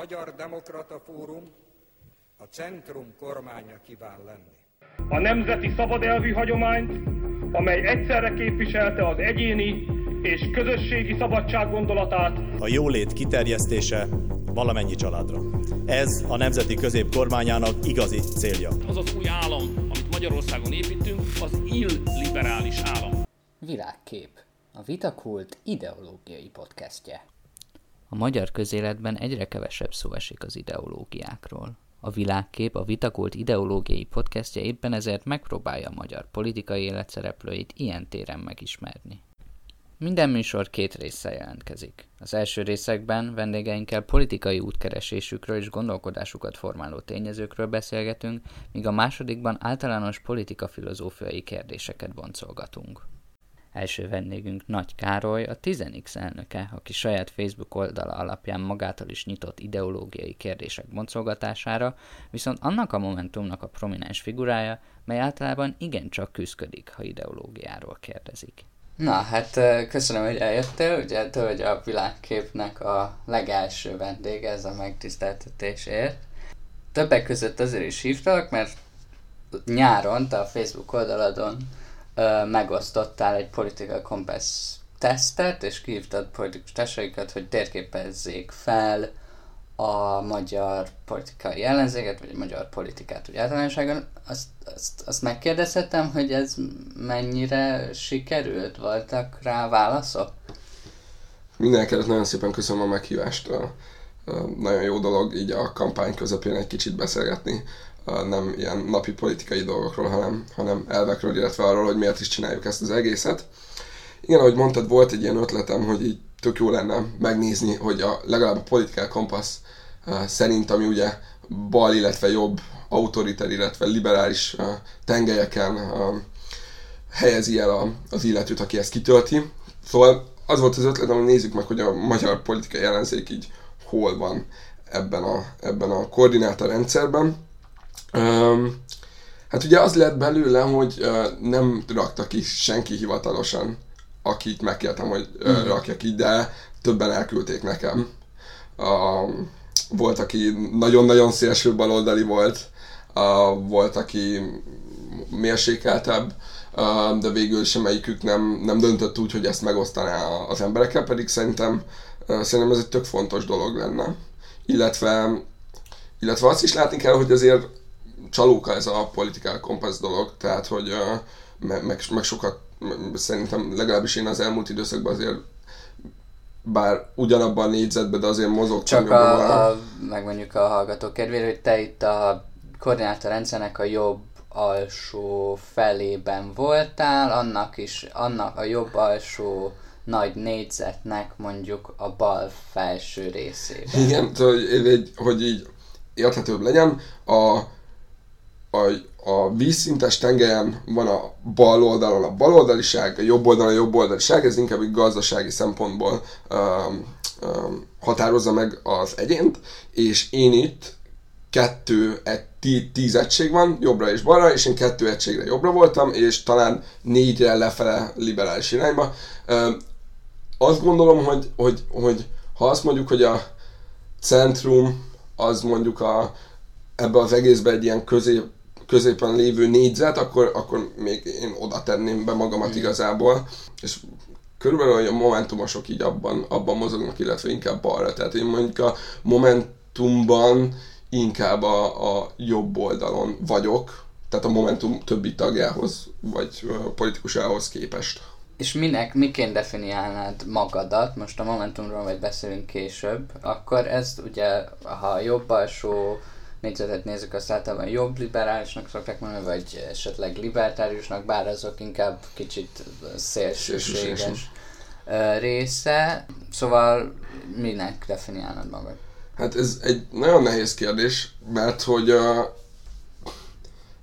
Magyar Demokrata Fórum a Centrum kormánya kíván lenni. A nemzeti szabadelvű hagyományt, amely egyszerre képviselte az egyéni és közösségi szabadság gondolatát. A jólét kiterjesztése valamennyi családra. Ez a nemzeti középkormányának igazi célja. Az az új állam, amit Magyarországon építünk, az illiberális állam. Világkép. A Vitakult ideológiai podcastje. A magyar közéletben egyre kevesebb szó esik az ideológiákról. A világkép, a Vitakult ideológiai podcastje éppen ezért megpróbálja a magyar politikai élet szereplőit ilyen téren megismerni. Minden műsor két résszel jelentkezik. Az első részekben vendégeinkkel politikai útkeresésükről és gondolkodásukat formáló tényezőkről beszélgetünk, míg a másodikban általános politika-filozófiai kérdéseket boncolgatunk. Első vendégünk Nagy Károly, a 10X elnöke, aki saját Facebook oldala alapján magától is nyitott ideológiai kérdések boncolgatására, viszont annak a momentumnak a prominens figurája, mely általában igencsak küzdik, ha ideológiáról kérdezik. Na, hát köszönöm, hogy eljöttél. Ugye te vagy a világképnek a legelső vendég ez a megtiszteltetésért. Többek között azért is hívtalak, mert nyáron te a Facebook oldaladon ö, megosztottál egy Political Compass tesztet, és kihívtad politikus társaikat, hogy térképezzék fel a magyar politikai ellenzéket, vagy a magyar politikát úgy általánosságon. Azt, azt, azt megkérdezhetem, hogy ez mennyire sikerült? Voltak rá válaszok? Mindenkelőtt nagyon szépen köszönöm a meghívást. Nagyon jó dolog így a kampány közepén egy kicsit beszélgetni nem ilyen napi politikai dolgokról, hanem, hanem elvekről, illetve arról, hogy miért is csináljuk ezt az egészet. Igen, ahogy mondtad, volt egy ilyen ötletem, hogy így tök jó lenne megnézni, hogy a, legalább a Political Compass szerint, ami ugye bal, illetve jobb, autoriter, illetve liberális tengelyeken helyezi el az illetőt, aki ezt kitölti. Szóval az volt az ötletem, hogy nézzük meg, hogy a magyar politikai ellenzék így hol van ebben a, ebben a koordináta rendszerben. Um, hát ugye az lett belőle, hogy uh, nem rakta ki senki hivatalosan, akit megkértem, hogy uh, mm. rakja ki, de többen elküldték nekem. Uh, volt, aki nagyon-nagyon szélső baloldali volt, uh, volt, aki mérsékeltebb, uh, de végül semmelyikük nem, nem döntött úgy, hogy ezt megosztaná az emberekkel, pedig szerintem, szerintem ez egy tök fontos dolog lenne. Illetve, illetve azt is látni kell, hogy azért csalóka ez a politikál kompassz dolog, tehát hogy meg, meg, meg sokat szerintem legalábbis én az elmúlt időszakban azért bár ugyanabban a négyzetben, de azért mozog. Csak a, a, megmondjuk a hallgatók kedvére, hogy te itt a koordinátorrendszernek a jobb alsó felében voltál, annak is, annak a jobb alsó nagy négyzetnek mondjuk a bal felső részében. Igen, hogy, hogy így érthetőbb legyen, a a, a vízszintes tengelyen van a bal oldalon a baloldaliság, a jobb oldalon a jobb oldaliság, ez inkább egy gazdasági szempontból um, um, határozza meg az egyént, és én itt kettő, egy, tíz egység van, jobbra és balra, és én kettő egységre jobbra voltam, és talán négyre lefele liberális irányba. Azt gondolom, hogy, hogy, hogy ha azt mondjuk, hogy a centrum az mondjuk a, ebbe az egészbe egy ilyen közép, középen lévő négyzet, akkor, akkor még én oda tenném be magamat igazából, és körülbelül a momentumosok így abban, abban mozognak, illetve inkább balra. Tehát én mondjuk a momentumban inkább a, a jobb oldalon vagyok, tehát a Momentum többi tagjához, vagy politikusához képest. És minek, miként definiálnád magadat, most a Momentumról majd beszélünk később, akkor ez ugye, ha jobb alsó négyzetet nézzük, azt általában jobb liberálisnak szokták mondani, vagy esetleg libertáriusnak, bár azok inkább kicsit szélsőséges része. Szóval minek definiálnod magad? Hát ez egy nagyon nehéz kérdés, mert hogy uh,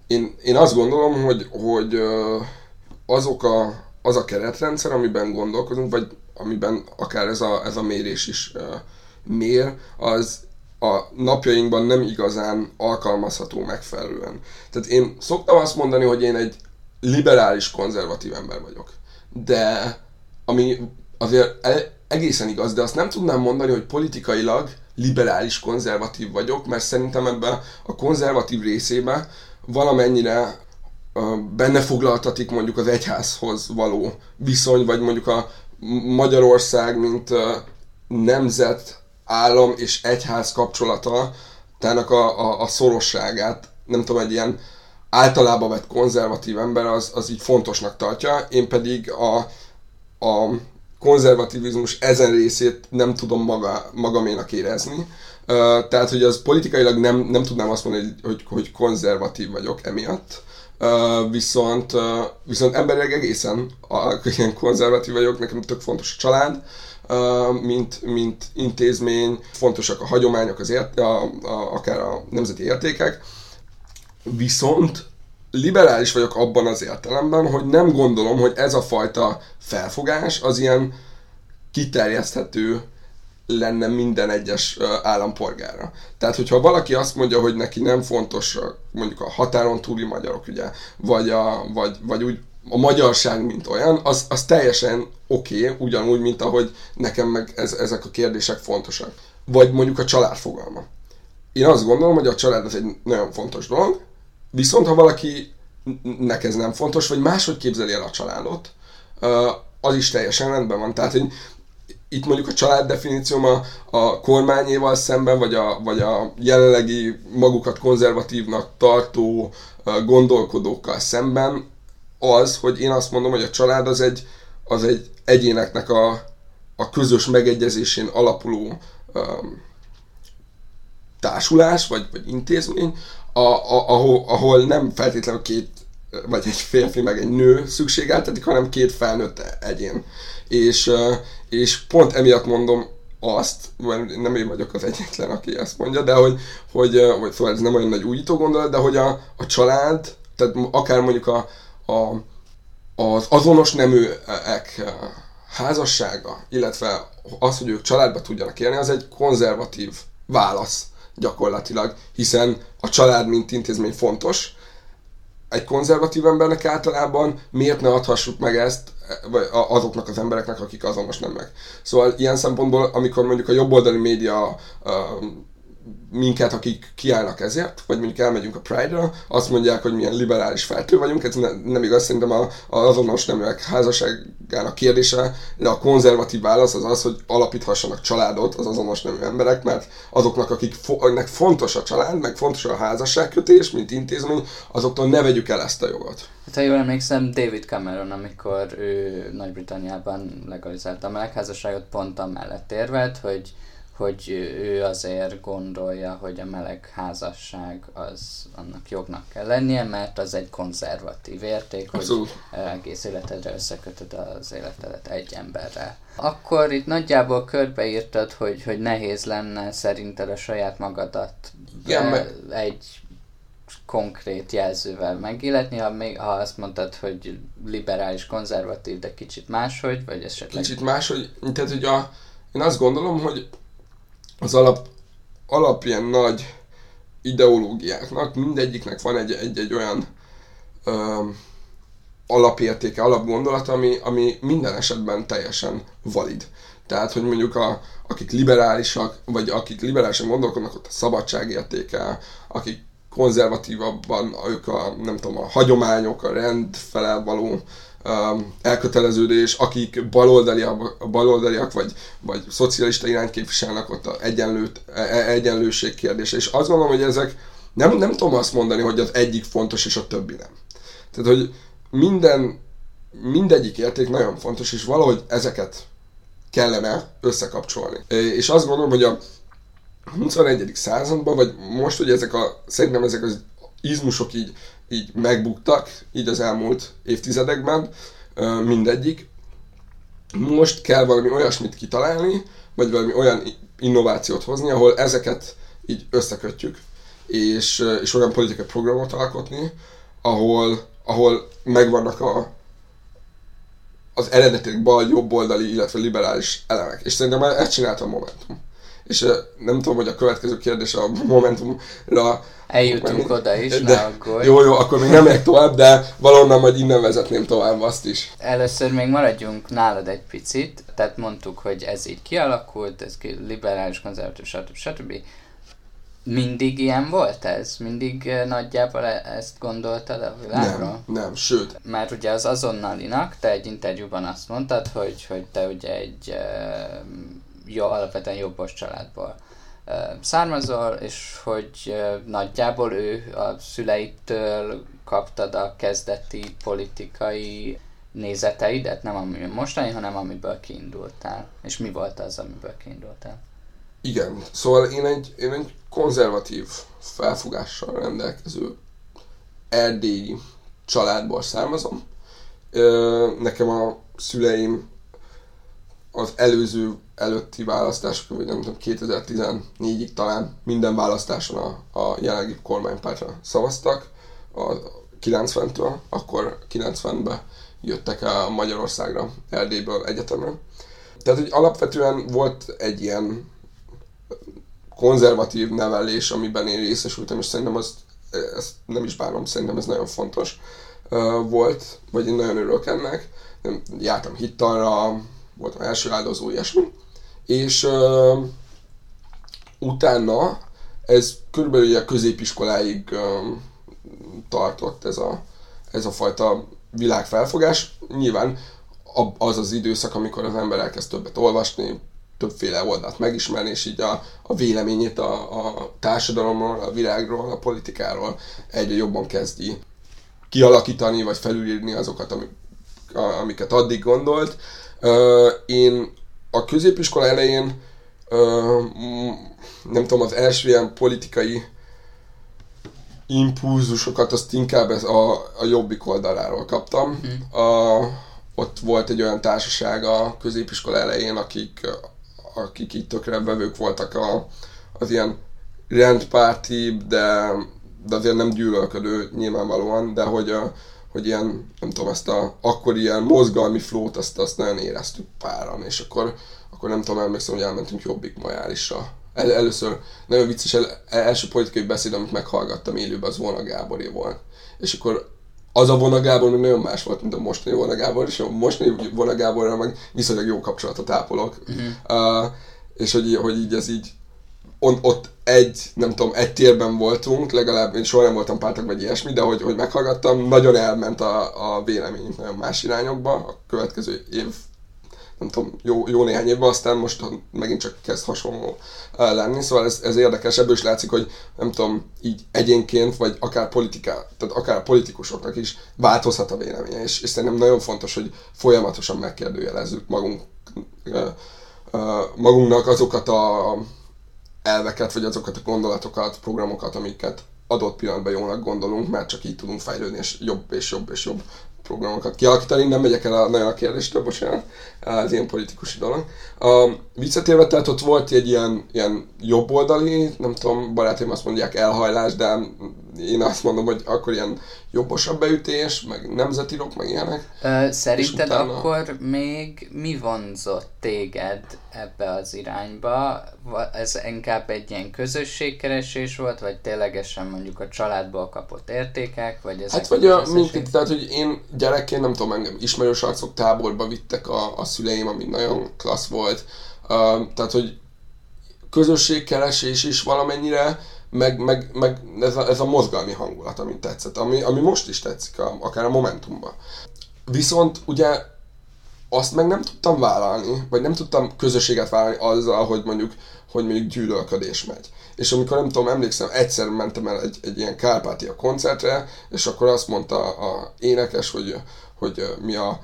én, én azt gondolom, hogy, hogy uh, azok a, az a keretrendszer, amiben gondolkozunk, vagy amiben akár ez a, ez a mérés is uh, mér, az a napjainkban nem igazán alkalmazható megfelelően. Tehát én szoktam azt mondani, hogy én egy liberális, konzervatív ember vagyok. De ami azért e- egészen igaz, de azt nem tudnám mondani, hogy politikailag liberális konzervatív vagyok, mert szerintem ebben a konzervatív részében valamennyire benne foglaltatik mondjuk az egyházhoz való viszony, vagy mondjuk a Magyarország, mint nemzet, állam és egyház kapcsolata, tehát a, a, a szorosságát, nem tudom, egy ilyen általában vett konzervatív ember az, az így fontosnak tartja, én pedig a, a konzervativizmus ezen részét nem tudom maga, magaménak érezni. Tehát, hogy az politikailag nem, nem tudnám azt mondani, hogy, hogy konzervatív vagyok emiatt. Viszont, uh, viszont emberileg egészen a, ilyen konzervatív vagyok, nekem tök fontos a család, uh, mint, mint intézmény, fontosak a hagyományok, az ért, a, a, akár a nemzeti értékek, viszont liberális vagyok abban az értelemben, hogy nem gondolom, hogy ez a fajta felfogás az ilyen kiterjeszthető lenne minden egyes állampolgára. Tehát, hogyha valaki azt mondja, hogy neki nem fontos mondjuk a határon túli magyarok, ugye, vagy, a, vagy, vagy úgy a magyarság, mint olyan, az, az teljesen oké, okay, ugyanúgy, mint ahogy nekem meg ez, ezek a kérdések fontosak. Vagy mondjuk a család fogalma. Én azt gondolom, hogy a család az egy nagyon fontos dolog, viszont ha valaki nek ez nem fontos, vagy máshogy képzeli el a családot, az is teljesen rendben van. Tehát, hogy itt mondjuk a család definícióm a, a kormányéval szemben, vagy a, vagy a jelenlegi magukat konzervatívnak tartó gondolkodókkal szemben az, hogy én azt mondom, hogy a család az egy, az egy egyéneknek a, a közös megegyezésén alapuló um, társulás, vagy, vagy intézmény, a, a, ahol, ahol nem feltétlenül két, vagy egy férfi meg egy nő szükségeltetik, hanem két felnőtt egyén. És, és pont emiatt mondom azt, mert nem én vagyok az egyetlen, aki ezt mondja, de hogy, hogy, hogy szóval ez nem olyan nagy újító gondolat, de hogy a, a család, tehát akár mondjuk a, a, az azonos neműek házassága, illetve az, hogy ők családba tudjanak élni, az egy konzervatív válasz gyakorlatilag, hiszen a család mint intézmény fontos, egy konzervatív embernek általában miért ne adhassuk meg ezt vagy azoknak az embereknek, akik azonos nem meg. Szóval ilyen szempontból, amikor mondjuk a jobboldali média minket, akik kiállnak ezért, vagy mondjuk elmegyünk a Pride-ra, azt mondják, hogy milyen liberális feltő vagyunk, ez ne, nem igaz, szerintem a, a azonos neműek házasságának kérdése, de a konzervatív válasz az az, hogy alapíthassanak családot az azonos nemű emberek, mert azoknak, akik fo- fontos a család, meg fontos a házasságkötés, mint intézmény, azoktól ne vegyük el ezt a jogot. Hát, ha jól emlékszem, David Cameron, amikor ő Nagy-Britanniában legalizálta a melegházasságot, pont amellett érvelt, hogy hogy ő azért gondolja, hogy a meleg házasság az annak jognak kell lennie, mert az egy konzervatív érték, Abszolút. hogy egész életedre összekötöd az életedet egy emberrel. Akkor itt nagyjából körbeírtad, hogy, hogy nehéz lenne szerinted a saját magadat Igen, egy konkrét jelzővel megilletni, ha, még, ha azt mondtad, hogy liberális, konzervatív, de kicsit máshogy, vagy esetleg... Kicsit máshogy, tehát hogy a, én azt gondolom, hogy az alap, alap ilyen nagy ideológiáknak, mindegyiknek van egy, egy, egy olyan ö, alapértéke, alapgondolat, ami, ami minden esetben teljesen valid. Tehát, hogy mondjuk a, akik liberálisak, vagy akik liberálisan gondolkodnak, ott a szabadságértéke, akik konzervatívabban, ők a, nem tudom, a hagyományok, a rend felel való elköteleződés, akik baloldaliak, baloldaliak vagy, vagy szocialista irányt képviselnek, ott a egyenlőt, e, e, egyenlőség kérdése. És azt gondolom, hogy ezek nem, nem tudom azt mondani, hogy az egyik fontos, és a többi nem. Tehát, hogy minden, mindegyik érték nagyon fontos, és valahogy ezeket kellene összekapcsolni. És azt gondolom, hogy a 21. században, vagy most, hogy ezek a, szerintem ezek az izmusok így így megbuktak, így az elmúlt évtizedekben, mindegyik. Most kell valami olyasmit kitalálni, vagy valami olyan innovációt hozni, ahol ezeket így összekötjük, és, és olyan politikai programot alkotni, ahol, ahol megvannak a, az eredetileg bal, jobb oldali, illetve liberális elemek. És szerintem ezt csinálta a Momentum. És nem tudom, hogy a következő kérdés a Momentumra Eljutunk oda is, de, ne aggódj. Jó, jó, akkor még nem megyek tovább, de valahonnan majd innen vezetném tovább azt is. Először még maradjunk nálad egy picit, tehát mondtuk, hogy ez így kialakult, ez liberális, konzervatív, stb. stb. Mindig ilyen volt ez? Mindig nagyjából e- ezt gondoltad a világról? Nem, nem, sőt. Mert ugye az azonnalinak, te egy interjúban azt mondtad, hogy, hogy te ugye egy jó, alapvetően jobbos családból származol, és hogy nagyjából ő a szüleitől kaptad a kezdeti politikai nézeteidet, nem ami mostani, hanem amiből kiindultál. És mi volt az, amiből kiindultál? Igen, szóval én egy, én egy konzervatív felfogással rendelkező erdélyi családból származom. Nekem a szüleim az előző előtti választások, vagy nem tudom, 2014-ig talán minden választáson a, a jelenlegi kormánypártra szavaztak, a 90-től, akkor 90-ben jöttek el Magyarországra, Erdélyből egyetemre. Tehát, hogy alapvetően volt egy ilyen konzervatív nevelés, amiben én részesültem, és szerintem azt, ezt nem is bánom, szerintem ez nagyon fontos volt, vagy én nagyon örülök ennek. Jártam hittalra, voltam első áldozó, ilyesmi. És uh, utána ez körülbelül a középiskoláig uh, tartott ez a, ez a fajta világfelfogás. Nyilván az az időszak, amikor az ember elkezd többet olvasni, többféle oldalt megismerni, és így a, a véleményét a, a társadalomról, a világról, a politikáról egyre jobban kezdi kialakítani, vagy felülírni azokat, amik, amiket addig gondolt. Én a középiskola elején uh, nem tudom, az első ilyen politikai impulzusokat azt inkább ez a, a jobbik oldaláról kaptam. Mm. A, ott volt egy olyan társaság a középiskola elején, akik, akik így tökre bevők voltak a, az ilyen rendpárti, de, de azért nem gyűlölködő nyilvánvalóan, de hogy, hogy ilyen, nem tudom, ezt a, akkor ilyen mozgalmi flót, azt, azt nagyon éreztük páran, és akkor, akkor nem tudom, emlékszem, hogy elmentünk Jobbik Majálisra. El, először nagyon vicces, el, első politikai beszéd, amit meghallgattam élőben, az Volna Gáboré volt. És akkor az a Vona Gábor még nagyon más volt, mint a mostani Vona Gábor, és a mostani Vona Gáborral meg viszonylag jó kapcsolatot ápolok. Uh-huh. Uh, és hogy, hogy így ez így on, ott egy, nem tudom, egy térben voltunk, legalább én soha nem voltam pártak vagy ilyesmi, de hogy, hogy meghallgattam, nagyon elment a, a véleményünk nagyon más irányokba a következő év nem tudom, jó, jó néhány évben, aztán most megint csak kezd hasonló lenni, szóval ez, ez érdekes, ebből is látszik, hogy nem tudom, így egyénként, vagy akár politiká, tehát akár politikusoknak is változhat a véleménye, és, és szerintem nagyon fontos, hogy folyamatosan megkérdőjelezzük magunk, magunknak azokat a elveket, vagy azokat a gondolatokat, programokat, amiket adott pillanatban jónak gondolunk, mert csak így tudunk fejlődni, és jobb és jobb és jobb programokat kialakítani. Nem megyek el a, nagyon a kérdéstől, bocsánat, az ilyen politikusi dolog. A, visszatérve, tehát ott volt egy ilyen, ilyen jobboldali, nem tudom, barátaim azt mondják elhajlás, de én azt mondom, hogy akkor ilyen jobbosabb beütés, meg nemzeti rock, meg ilyenek. Ö, szerinted utána... akkor még mi vonzott téged ebbe az irányba? Ez inkább egy ilyen közösségkeresés volt, vagy ténylegesen mondjuk a családból kapott értékek, vagy ez Hát vagy a, mint, tehát, hogy én gyerekként, nem tudom, engem ismerős arcok táborba vittek a, a szüleim, ami nagyon klassz volt. Tehát, hogy közösségkeresés is valamennyire, meg, meg, meg ez, a, ez a mozgalmi hangulat, amit tetszett, ami, ami most is tetszik, a, akár a Momentumban. Viszont ugye azt meg nem tudtam vállalni, vagy nem tudtam közösséget vállalni azzal, hogy mondjuk, hogy mondjuk gyűlölködés megy. És amikor nem tudom, emlékszem, egyszer mentem el egy, egy ilyen Kárpátia koncertre, és akkor azt mondta a énekes, hogy, hogy mi a,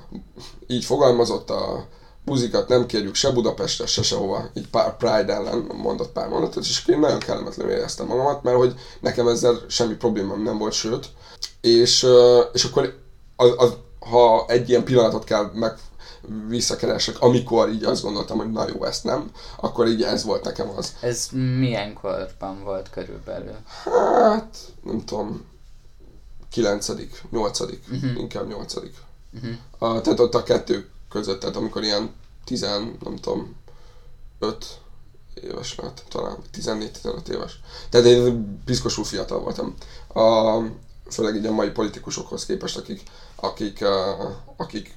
így fogalmazott a, buzikat nem kérjük se Budapestre, se sehova, így pár Pride ellen mondott pár mondatot, és én nagyon kellemetlenül éreztem magamat, mert hogy nekem ezzel semmi problémám nem volt, sőt, és, és akkor az, az, ha egy ilyen pillanatot kell meg visszakeresek, amikor így azt gondoltam, hogy na jó, ezt nem, akkor így ez volt nekem az. Ez milyen korban volt körülbelül? Hát, nem tudom, kilencedik, nyolcadik, uh-huh. inkább nyolcadik. Uh-huh. A, tehát ott a kettő között, tehát amikor ilyen 10, nem tudom, 5 éves lehet, talán 14-15 éves. Tehát én piszkosul fiatal voltam. A, főleg így a mai politikusokhoz képest, akik, akik, akik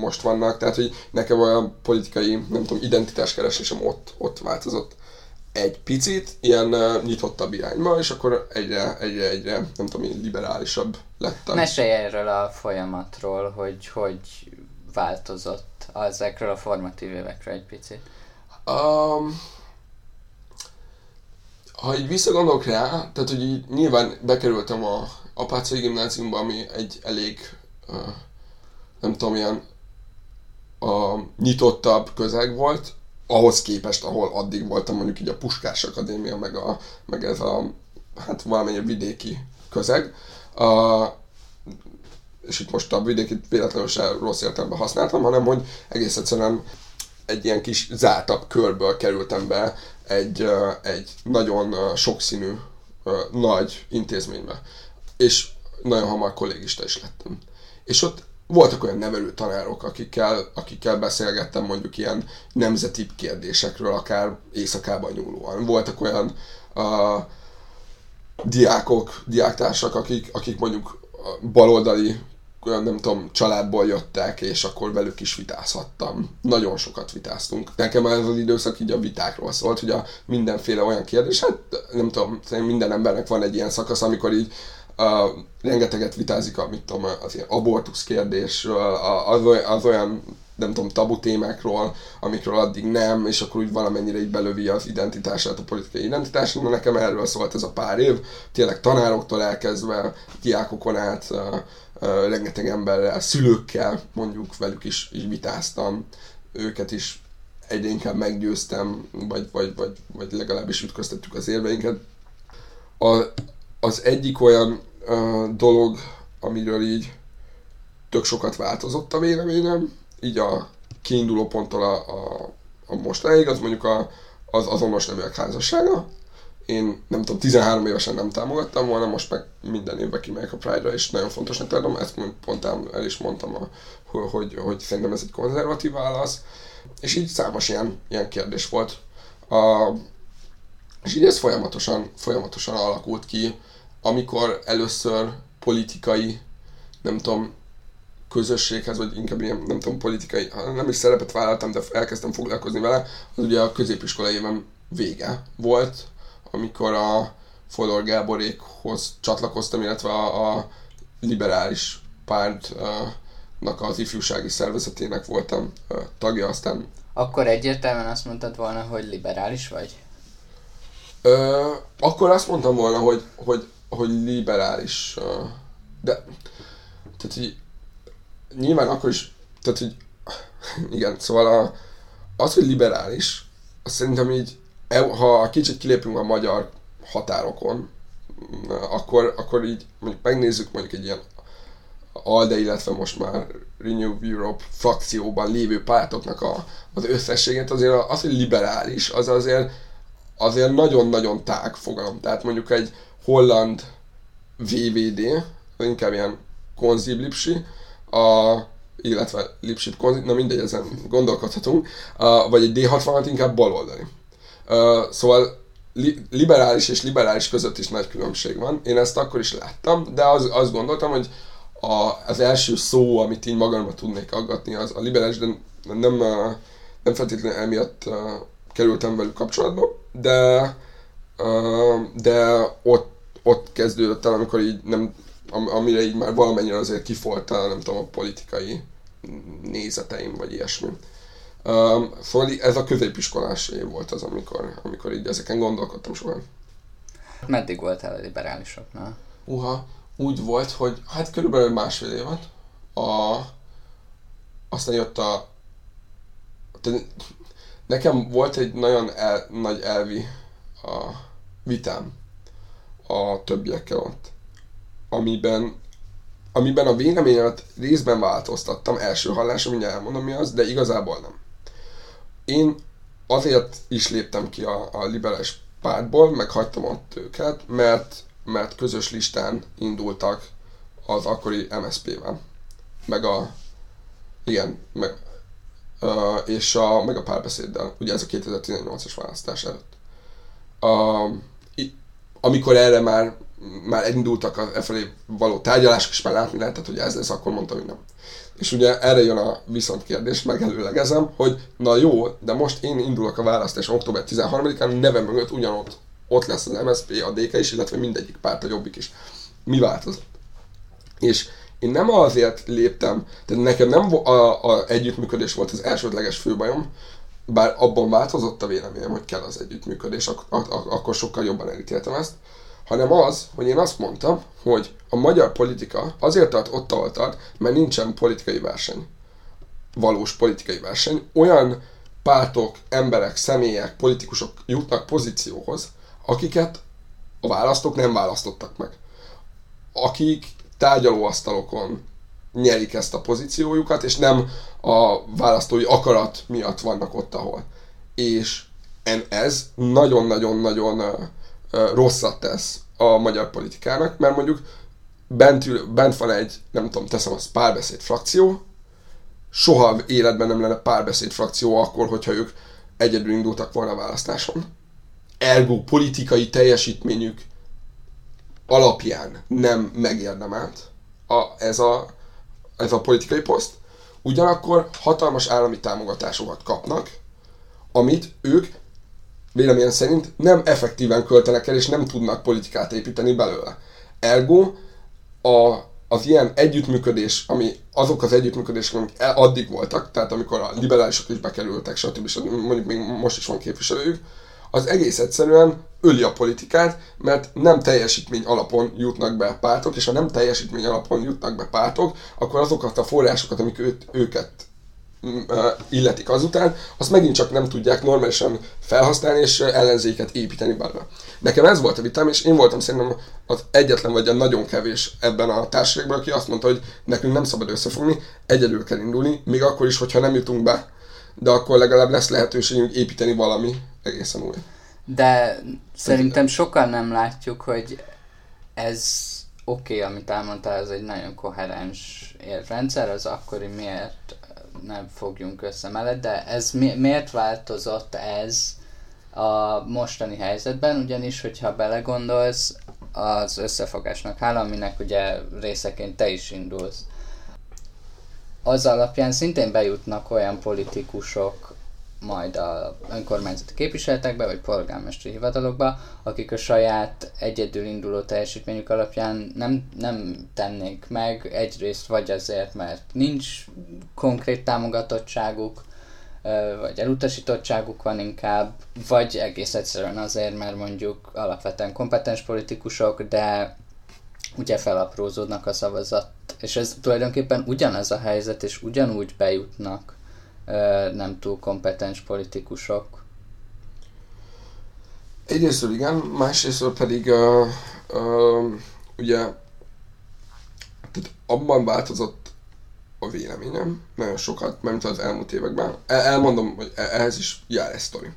most vannak. Tehát, hogy nekem a politikai, nem tudom, identitáskeresésem ott, ott változott egy picit, ilyen nyitottabb irányba, és akkor egyre, egyre, egyre, nem tudom, liberálisabb lettem. Mesélj erről a folyamatról, hogy hogy változott ezekről a formatív évekről egy picit. Um, ha így visszagondolok rá, tehát hogy így nyilván bekerültem a Apácai gimnáziumba, ami egy elég, uh, nem tudom, ilyen a nyitottabb közeg volt, ahhoz képest, ahol addig voltam mondjuk így a Puskás Akadémia, meg, a, meg ez a, hát valamennyi vidéki közeg. Uh, és itt most a vidékit véletlenül se rossz értelemben használtam, hanem hogy egész egyszerűen egy ilyen kis zártabb körből kerültem be egy, egy nagyon sokszínű, nagy intézménybe. És nagyon hamar kollégista is lettem. És ott voltak olyan nevelő tanárok, akikkel, akikkel beszélgettem mondjuk ilyen nemzeti kérdésekről, akár éjszakában nyúlóan. Voltak olyan uh, diákok, diáktársak, akik, akik mondjuk baloldali olyan nem tudom, családból jöttek, és akkor velük is vitázhattam. Nagyon sokat vitáztunk. Nekem ez az időszak így a vitákról szólt, hogy a mindenféle olyan kérdés, hát nem tudom, minden embernek van egy ilyen szakasz, amikor így uh, rengeteget vitázik, amit tudom, az ilyen abortusz kérdésről, az, az olyan nem tudom, tabu témákról, amikről addig nem, és akkor úgy valamennyire így belövi az identitását, a politikai identitását, nekem erről szólt ez a pár év, tényleg tanároktól elkezdve, diákokon át, rengeteg emberrel, szülőkkel mondjuk velük is így vitáztam, őket is egyre inkább meggyőztem, vagy, vagy, vagy, vagy legalábbis ütköztettük az érveinket. A, az egyik olyan uh, dolog, amiről így tök sokat változott a véleményem, így a kiinduló ponttól a, a, a mostanáig, az mondjuk a, az azonos neműek házassága. Én nem tudom, 13 évesen nem támogattam volna, most meg minden évben kimegyek a Pride-ra, és nagyon fontosnak tartom, ezt pont el, is mondtam, a, hogy, hogy, szerintem ez egy konzervatív válasz. És így számos ilyen, ilyen kérdés volt. A, és így ez folyamatosan, folyamatosan alakult ki, amikor először politikai, nem tudom, közösséghez, vagy inkább ilyen, nem tudom, politikai, nem is szerepet vállaltam, de elkezdtem foglalkozni vele, az ugye a középiskola éven vége volt, amikor a Fodor Gáborékhoz csatlakoztam, illetve a, a liberális pártnak az ifjúsági szervezetének voltam tagja, aztán... Akkor egyértelműen azt mondtad volna, hogy liberális vagy? Ö, akkor azt mondtam volna, hogy, hogy, hogy liberális, de tehát, hogy nyilván akkor is, tehát, hogy igen, szóval a, az, hogy liberális, azt szerintem így, ha kicsit kilépünk a magyar határokon, akkor, akkor így mondjuk megnézzük mondjuk egy ilyen ALDE, illetve most már Renew Europe frakcióban lévő pártoknak a, az összességét, azért az, hogy liberális, az azért azért nagyon-nagyon tág fogalom. Tehát mondjuk egy holland VVD, inkább ilyen konzív a, illetve Lipship konzív, na mindegy, ezen gondolkodhatunk, a, vagy egy D66 inkább baloldali. Szóval li, liberális és liberális között is nagy különbség van. Én ezt akkor is láttam, de az, azt gondoltam, hogy a, az első szó, amit így magamra tudnék aggatni, az a liberális, de nem, nem feltétlenül emiatt kerültem velük kapcsolatba, de, de ott, ott kezdődött el, amikor így nem, amire így már valamennyire azért kifoltál, nem tudom, a politikai nézeteim, vagy ilyesmi. Um, szóval ez a középiskolás év volt az, amikor, amikor így ezeken gondolkodtam soha. Meddig voltál a liberálisoknál? Uha, úgy volt, hogy hát körülbelül másfél évet. A, aztán jött a... Nekem volt egy nagyon el, nagy elvi a vitám a többiekkel ott, amiben, amiben a véleményemet részben változtattam, első hallásra mindjárt elmondom mi az, de igazából nem. Én azért is léptem ki a, a liberális pártból, meg hagytam ott őket, mert, mert közös listán indultak az akkori MSZP-vel. Meg a, igen, meg és a, meg a párbeszéddel, ugye ez a 2018-as választás előtt. A, amikor erre már, már elindultak a e felé való tárgyalások, és már látni lehetett, hogy ez lesz, akkor mondtam, hogy nem. És ugye erre jön a viszont kérdés, megelőlegezem, hogy na jó, de most én indulok a választás október 13-án, nevem mögött ugyanott ott lesz az MSZP, a DK is, illetve mindegyik párt, a Jobbik is. Mi változott? És én nem azért léptem, tehát nekem nem a, a együttműködés volt az elsődleges főbajom, bár abban változott a véleményem, hogy kell az együttműködés, ak- ak- akkor sokkal jobban elítéltem ezt, hanem az, hogy én azt mondtam, hogy a magyar politika azért tart ott, ahol tart, mert nincsen politikai verseny. Valós politikai verseny. Olyan pártok, emberek, személyek, politikusok jutnak pozícióhoz, akiket a választók nem választottak meg. Akik tárgyalóasztalokon nyerik ezt a pozíciójukat, és nem a választói akarat miatt vannak ott, ahol. És ez nagyon-nagyon-nagyon rosszat tesz a magyar politikának, mert mondjuk bent, ül, bent van egy, nem tudom, teszem azt, párbeszéd frakció, soha életben nem lenne párbeszéd frakció akkor, hogyha ők egyedül indultak volna a választáson. Ergo politikai teljesítményük alapján nem megérdemelt a, ez, a, ez a politikai poszt. Ugyanakkor hatalmas állami támogatásokat kapnak, amit ők véleményem szerint nem effektíven költenek el, és nem tudnak politikát építeni belőle. Ergo a, az ilyen együttműködés, ami azok az együttműködések, amik addig voltak, tehát amikor a liberálisok is bekerültek, stb. stb. mondjuk még most is van képviselőjük, az egész egyszerűen öli a politikát, mert nem teljesítmény alapon jutnak be pártok, és ha nem teljesítmény alapon jutnak be pártok, akkor azokat a forrásokat, amik őt, őket illetik azután, azt megint csak nem tudják normálisan felhasználni és ellenzéket építeni belőle. Nekem ez volt a vitám, és én voltam szerintem az egyetlen vagy a nagyon kevés ebben a társaságban, aki azt mondta, hogy nekünk nem szabad összefogni, egyedül kell indulni, még akkor is, hogyha nem jutunk be, de akkor legalább lesz lehetőségünk építeni valami egészen új. De szerintem sokan nem látjuk, hogy ez oké, okay, amit elmondtál, ez egy nagyon koherens érrendszer, az akkori miért nem fogjunk össze mellett, de ez mi, miért változott ez a mostani helyzetben, ugyanis, hogyha belegondolsz, az összefogásnak hála, aminek ugye részeként te is indulsz. Az alapján szintén bejutnak olyan politikusok majd a önkormányzati képviseletekbe, vagy polgármesteri hivatalokba, akik a saját egyedül induló teljesítményük alapján nem, nem tennék meg, egyrészt vagy azért, mert nincs konkrét támogatottságuk, vagy elutasítottságuk van inkább, vagy egész egyszerűen azért, mert mondjuk alapvetően kompetens politikusok, de ugye felaprózódnak a szavazat, és ez tulajdonképpen ugyanaz a helyzet, és ugyanúgy bejutnak nem túl kompetens politikusok. Egyrészt igen, másrészt pedig uh, uh, ugye tehát abban változott a véleményem nagyon sokat, mert az elmúlt években. El, elmondom, hogy e, ehhez is jár egy sztori.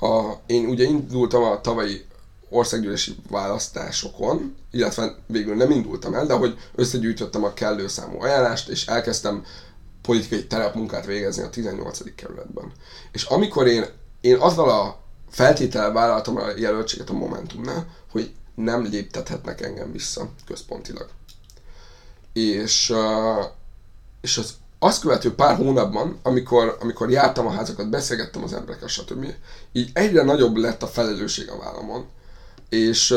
A, én ugye indultam a tavalyi országgyűlési választásokon, illetve végül nem indultam el, de hogy összegyűjtöttem a kellő számú ajánlást, és elkezdtem politikai terepmunkát végezni a 18. kerületben. És amikor én, én azzal a feltétel vállaltam a jelöltséget a Momentumnál, hogy nem léptethetnek engem vissza központilag. És, és az azt követő pár hónapban, amikor, amikor jártam a házakat, beszélgettem az emberekkel, stb. így egyre nagyobb lett a felelősség a vállamon. És,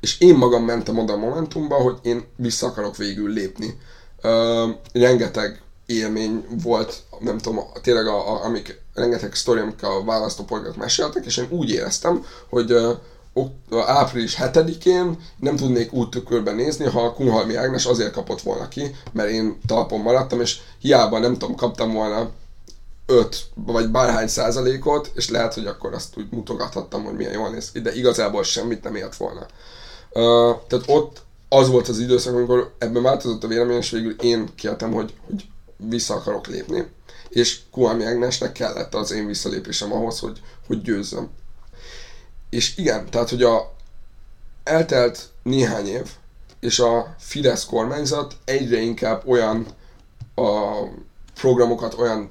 és én magam mentem oda a Momentumba, hogy én vissza akarok végül lépni. Uh, rengeteg élmény volt, nem tudom, tényleg a, a, amik rengeteg sztori, amik a választópolgárok meséltek, és én úgy éreztem, hogy uh, április 7-én nem tudnék úttükörben nézni, ha a Kunhalmi Ágnes azért kapott volna ki, mert én talpon maradtam, és hiába nem tudom, kaptam volna 5 vagy bárhány százalékot, és lehet, hogy akkor azt úgy mutogathattam, hogy milyen jól néz ki, de igazából semmit nem ért volna. Uh, tehát ott az volt az időszak, amikor ebben változott a vélemény, és végül én kértem, hogy, hogy vissza akarok lépni, és Kuami Agnesnek kellett az én visszalépésem ahhoz, hogy, hogy győzzem. És igen, tehát, hogy a eltelt néhány év, és a Fidesz kormányzat egyre inkább olyan a programokat, olyan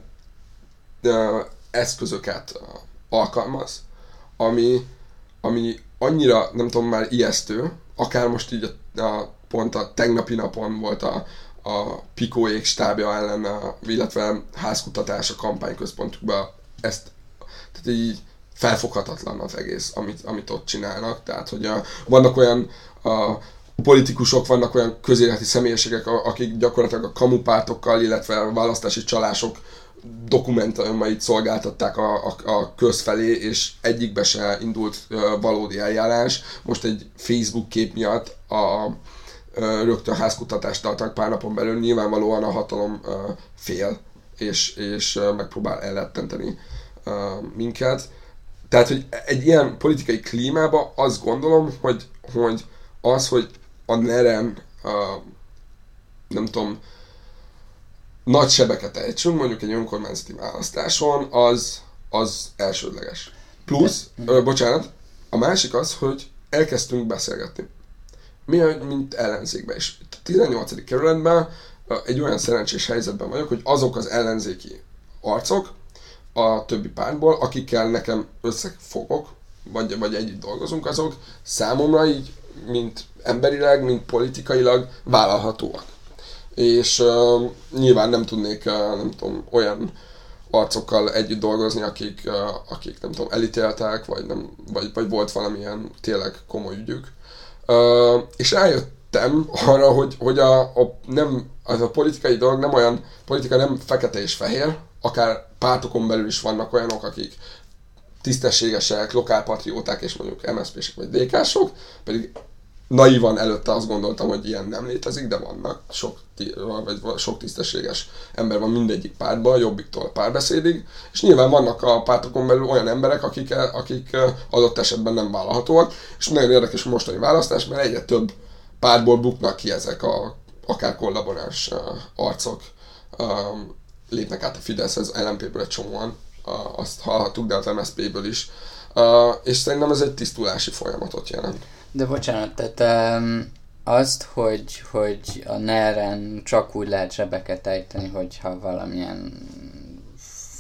ö, eszközöket alkalmaz, ami, ami annyira, nem tudom, már ijesztő, akár most így a, a pont a tegnapi napon volt a, a Pikóék stábja ellen, a, illetve házkutatás a kampányközpontjukban ezt, tehát így felfoghatatlan az egész, amit, amit ott csinálnak. Tehát, hogy a, vannak olyan a, politikusok, vannak olyan közéleti személyiségek, akik gyakorlatilag a kamupártokkal, illetve a választási csalások dokumentumait szolgáltatták a, a, a közfelé, és egyikbe se indult valódi eljárás. Most egy Facebook kép miatt a, rögtön házkutatást tartanak pár napon belül, nyilvánvalóan a hatalom fél, és, és megpróbál ellettenteni minket. Tehát, hogy egy ilyen politikai klímában azt gondolom, hogy, hogy az, hogy a NEREN, nem tudom, nagy sebeket ejtsünk, mondjuk egy önkormányzati választáson, az, az elsődleges. Plusz, ö, bocsánat, a másik az, hogy elkezdtünk beszélgetni. Mi, mint ellenzékben is. A 18. kerületben egy olyan szerencsés helyzetben vagyok, hogy azok az ellenzéki arcok a többi pártból, akikkel nekem összefogok, vagy, vagy együtt dolgozunk, azok számomra így, mint emberileg, mint politikailag vállalhatóak és uh, nyilván nem tudnék, uh, nem tudom, olyan arcokkal együtt dolgozni, akik, uh, akik nem tudom, elítéltek, vagy, nem, vagy, vagy volt valamilyen tényleg komoly ügyük. És rájöttem arra, hogy, hogy a, a, nem, az a politikai dolog nem olyan, politika nem fekete és fehér, akár pártokon belül is vannak olyanok, akik tisztességesek, lokálpatrióták és mondjuk MSZP-sek vagy DK-sok, pedig naivan előtte azt gondoltam, hogy ilyen nem létezik, de vannak sok, vagy sok tisztességes ember van mindegyik pártban, jobbiktól a párbeszédig, és nyilván vannak a pártokon belül olyan emberek, akik, akik adott esetben nem vállalhatóak, és nagyon érdekes a mostani választás, mert egyre több pártból buknak ki ezek a akár kollaboráns arcok, lépnek át a Fideszhez, LMP-ből egy csomóan, azt hallhattuk, de az MSZP-ből is, és szerintem ez egy tisztulási folyamatot jelent. De bocsánat, tehát um, azt, hogy, hogy a NER-en csak úgy lehet zsebeket ejteni, hogyha valamilyen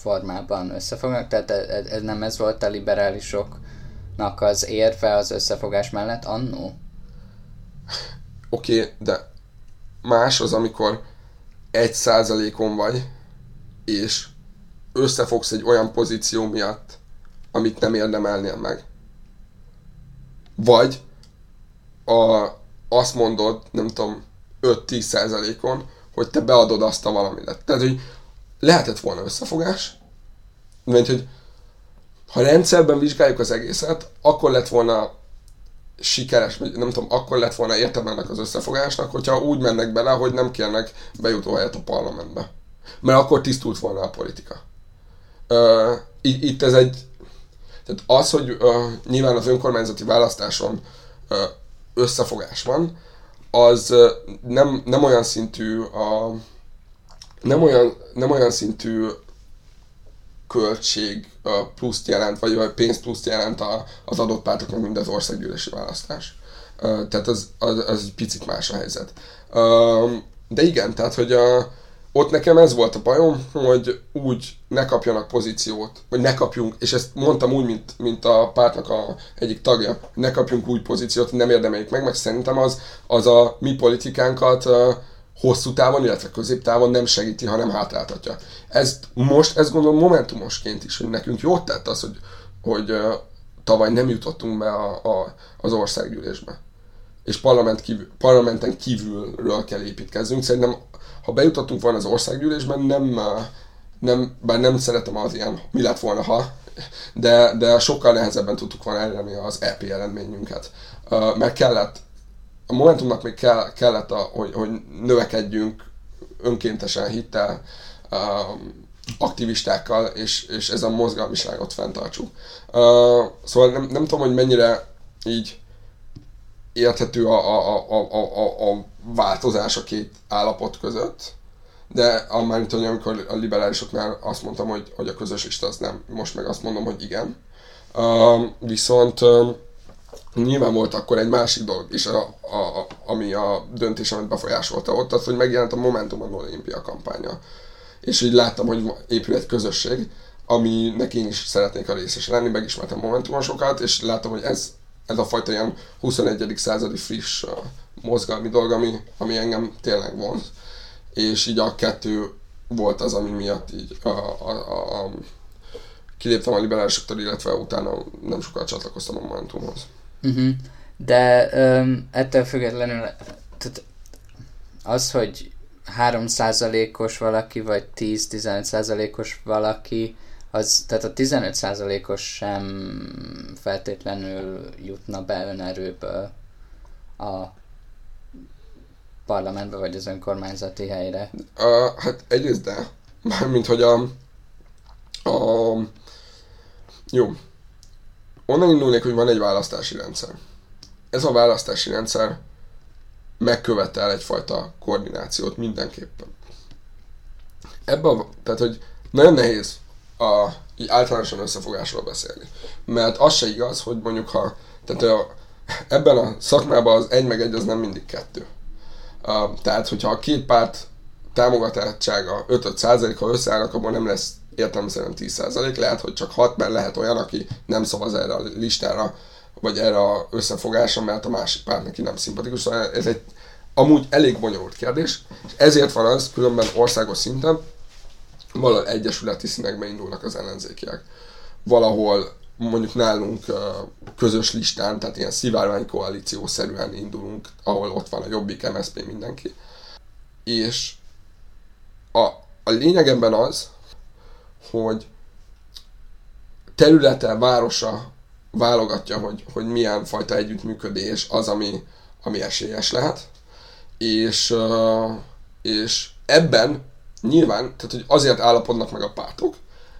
formában összefognak, tehát ez, ez nem ez volt a liberálisoknak az érve az összefogás mellett annó? Oké, okay, de más az, amikor egy százalékon vagy, és összefogsz egy olyan pozíció miatt, amit nem érdemelnél meg. Vagy a, azt mondod, nem tudom, 5-10 százalékon, hogy te beadod azt a valamit. Tehát, hogy lehetett volna összefogás, mert hogy ha rendszerben vizsgáljuk az egészet, akkor lett volna sikeres, vagy nem tudom, akkor lett volna értelme ennek az összefogásnak, hogyha úgy mennek bele, hogy nem kérnek bejutó helyet a parlamentbe. Mert akkor tisztult volna a politika. Uh, itt ez egy... Tehát az, hogy uh, nyilván az önkormányzati választáson uh, összefogás van, az nem, nem olyan szintű a, nem olyan, nem olyan szintű költség pluszt jelent, vagy pénz pluszt jelent az adott pártoknak, mint az országgyűlési választás. Tehát az, az, az egy picit más a helyzet. De igen, tehát hogy a, ott nekem ez volt a bajom, hogy úgy ne kapjanak pozíciót, vagy ne kapjunk, és ezt mondtam úgy, mint, mint a pártnak a egyik tagja, ne kapjunk úgy pozíciót, nem érdemeljük meg, mert szerintem az, az a mi politikánkat hosszú távon, illetve középtávon nem segíti, hanem hátráltatja. Ezt most, ezt gondolom momentumosként is, hogy nekünk jót tett az, hogy, hogy tavaly nem jutottunk be a, a, az országgyűlésbe. És parlament kívül, parlamenten kívülről kell építkezzünk. Szerintem ha bejutottunk volna az országgyűlésben, nem, nem, bár nem szeretem az ilyen, mi lett volna, ha, de, de sokkal nehezebben tudtuk volna elérni az EP eredményünket. Mert kellett, a Momentumnak még kell, kellett, a, hogy, hogy növekedjünk önkéntesen hittel, aktivistákkal, és, és ez a mozgalmiságot fenntartsuk. Szóval nem, nem tudom, hogy mennyire így érthető a, a, a, a, a, a változás a két állapot között, de amár hogy amikor a liberálisoknál azt mondtam, hogy, hogy a közös lista az nem, most meg azt mondom, hogy igen. Uh, viszont uh, nyilván volt akkor egy másik dolog is, a, a, a, ami a döntésemet befolyásolta ott, az, hogy megjelent a Momentum a olimpia kampánya. És így láttam, hogy épül egy közösség, aminek én is szeretnék a részes lenni, megismertem momentumosokat, és látom, hogy ez, ez a fajta ilyen 21. századi friss mozgalmi dolog, ami, ami engem tényleg vonz. És így a kettő volt az, ami miatt így a, a, a, a kiléptem a liberálisoktól, illetve utána nem sokkal csatlakoztam a Momentumhoz. Uh-huh. De um, ettől függetlenül tehát az, hogy 3%-os valaki, vagy 10-15%-os valaki, az, tehát a 15%-os sem feltétlenül jutna be önerőből a parlamentbe, vagy az önkormányzati helyre. Uh, hát egyrészt de, mármint hogy a, a jó, onnan indulnék, hogy van egy választási rendszer. Ez a választási rendszer megkövetel egyfajta koordinációt mindenképpen. Ebben, tehát, hogy nagyon nehéz a, így általánosan összefogásról beszélni. Mert az se igaz, hogy mondjuk ha, tehát a, ebben a szakmában az egy meg egy az nem mindig kettő. Tehát, hogyha a két párt támogatottsága 5-5 százalék, ha összeállnak, abban nem lesz értelmszerűen 10 százalék, lehet, hogy csak 6, mert lehet olyan, aki nem szavaz erre a listára, vagy erre a összefogásra, mert a másik párt neki nem szimpatikus. Szóval ez egy amúgy elég bonyolult kérdés, és ezért van az, különben országos szinten, valahol egyesületi színekbe indulnak az ellenzékiek. Valahol mondjuk nálunk közös listán, tehát ilyen szivárvány koalíciószerűen indulunk, ahol ott van a Jobbik, MSZP, mindenki. És a, a lényeg ebben az, hogy területe, városa válogatja, hogy, hogy milyen fajta együttműködés az, ami, ami esélyes lehet. És, és ebben nyilván, tehát hogy azért állapodnak meg a pártok,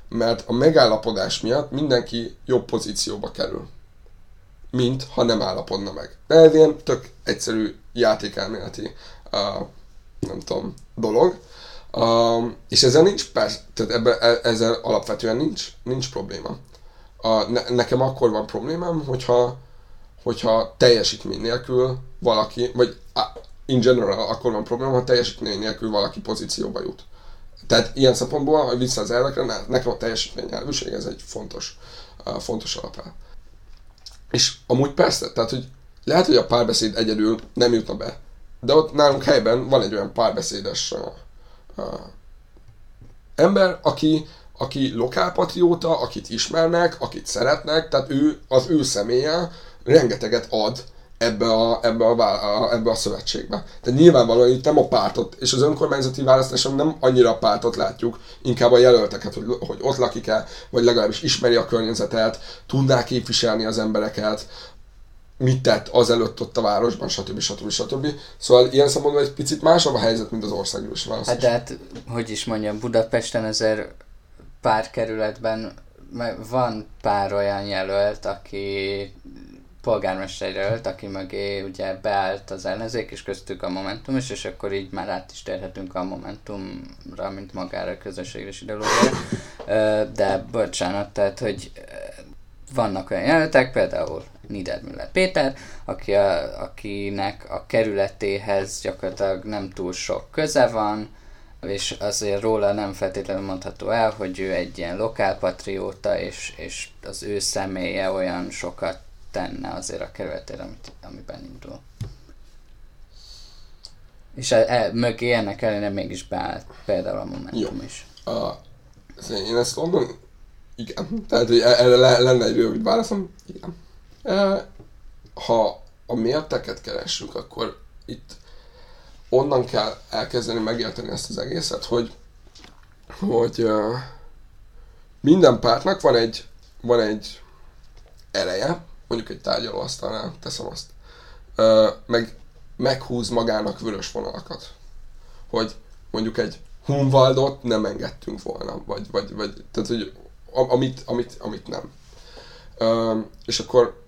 mert a megállapodás miatt mindenki jobb pozícióba kerül, mint ha nem állapodna meg. De ez ilyen tök egyszerű játékelméleti, uh, nem tudom, dolog. Um, és ezzel nincs, persze, tehát ebbe, e, ezzel alapvetően nincs, nincs probléma. A, ne, nekem akkor van problémám, hogyha, hogyha teljesítmény nélkül valaki, vagy in general akkor van probléma, ha teljesítmény nélkül valaki pozícióba jut. Tehát ilyen szempontból, ha vissza az elvekre, nekem a teljesítmény nyelvűség, ez egy fontos, fontos alapel. És amúgy persze, tehát hogy lehet, hogy a párbeszéd egyedül nem jutna be, de ott nálunk helyben van egy olyan párbeszédes uh, uh, ember, aki, aki lokálpatrióta, akit ismernek, akit szeretnek, tehát ő, az ő személye rengeteget ad ebbe a, ebbe a, a, ebbe a szövetségbe. Tehát nyilvánvalóan itt nem a pártot, és az önkormányzati választáson nem annyira a pártot látjuk, inkább a jelölteket, hogy, hogy ott lakik-e, vagy legalábbis ismeri a környezetet, tudná képviselni az embereket, mit tett azelőtt ott a városban, stb. stb. stb. Szóval ilyen szempontból egy picit másabb a helyzet, mint az országgyűlési választás. Hát de hát, hogy is mondjam, Budapesten ezer pár kerületben van pár olyan jelölt, aki polgármester jelölt, aki mögé ugye beállt az ellenzék, és köztük a Momentum is, és akkor így már át is térhetünk a Momentumra, mint magára a közösséges ideológiára. De bocsánat, tehát, hogy vannak olyan jelöltek, például Niedermüller Péter, aki a, akinek a kerületéhez gyakorlatilag nem túl sok köze van, és azért róla nem feltétlenül mondható el, hogy ő egy ilyen lokálpatrióta, és, és az ő személye olyan sokat tenne azért a kerületére, amit, amiben indul. És e, e, mögé ennek ellenére mégis beállt például a Momentum Jó. is. A, én ezt mondom, igen. Tehát, hogy erre le, lenne egy rövid válaszom, igen. E, ha a mérteket keressük, akkor itt onnan kell elkezdeni megérteni ezt az egészet, hogy, hogy uh, minden pártnak van egy, van egy ereje, mondjuk egy tárgyalóasztalnál, teszem azt, meg meghúz magának vörös vonalakat. Hogy mondjuk egy Hunwaldot nem engedtünk volna, vagy, vagy, vagy tehát, hogy amit, amit, amit nem. És akkor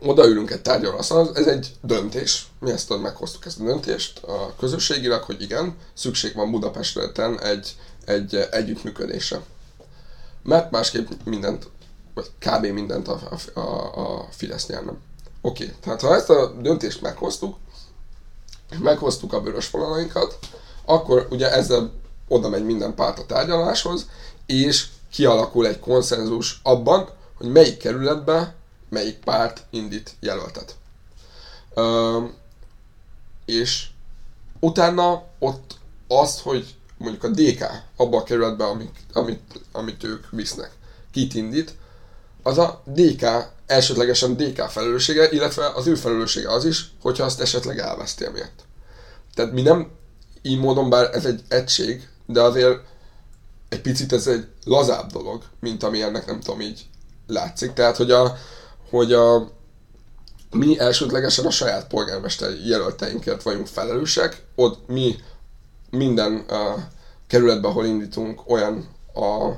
odaülünk egy tárgyalóasztalhoz, ez egy döntés, mi ezt meghoztuk ezt a döntést a közösségileg, hogy igen, szükség van Budapesten egy, egy együttműködésre. Mert másképp mindent, vagy kb. mindent a, a, a Fidesz nyerne. Oké, okay. tehát ha ezt a döntést meghoztuk, meghoztuk a vörös vonalainkat, akkor ugye ezzel oda megy minden párt a tárgyaláshoz, és kialakul egy konszenzus abban, hogy melyik kerületben melyik párt indít jelöltet. Ö, és utána ott az, hogy mondjuk a DK abba a kerületbe, amit, amit, amit ők visznek, kit indít, az a DK, elsődlegesen DK felelőssége, illetve az ő felelőssége az is, hogyha azt esetleg elvesztél miatt. Tehát mi nem így módon, bár ez egy egység, de azért egy picit ez egy lazább dolog, mint ami ennek nem tudom így látszik. Tehát, hogy a, hogy a, mi elsődlegesen a saját polgármester jelölteinkért vagyunk felelősek, ott mi minden uh, kerületben, ahol indítunk, olyan, a,